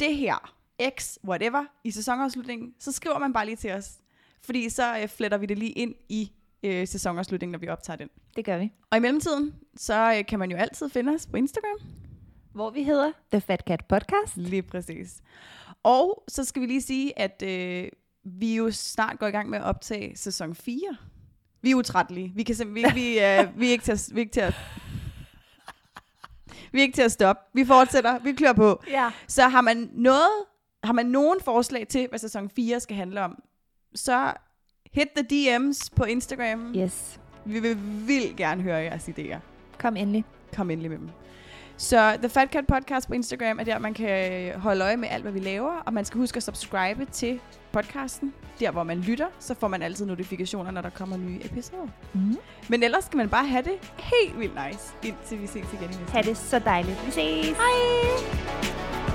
det her, X, whatever, i sæsonafslutningen, så skriver man bare lige til os. Fordi så øh, fletter vi det lige ind i øh, sæsonafslutningen, når vi optager den. Det gør vi. Og i mellemtiden, så øh, kan man jo altid finde os på Instagram. Hvor vi hedder The Fat Cat Podcast. Lige præcis. Og så skal vi lige sige, at øh, vi jo snart går i gang med at optage sæson 4. Vi er utrættelige. Vi, kan simpelthen, vi, vi, øh, vi, er ikke til at, vi er ikke til at vi er ikke til at stoppe. Vi fortsætter. Vi klør på. Ja. Så har man noget, har man nogen forslag til, hvad sæson 4 skal handle om, så hit the DM's på Instagram. Yes. Vi vil vildt gerne høre jeres idéer. Kom endelig. Kom endelig med dem. Så The Fat Cat Podcast på Instagram er der, man kan holde øje med alt, hvad vi laver. Og man skal huske at subscribe til podcasten. Der, hvor man lytter, så får man altid notifikationer, når der kommer nye episoder. Mm. Men ellers skal man bare have det helt vildt nice, indtil vi ses igen i næste Ha' det så dejligt. Vi ses. Hej!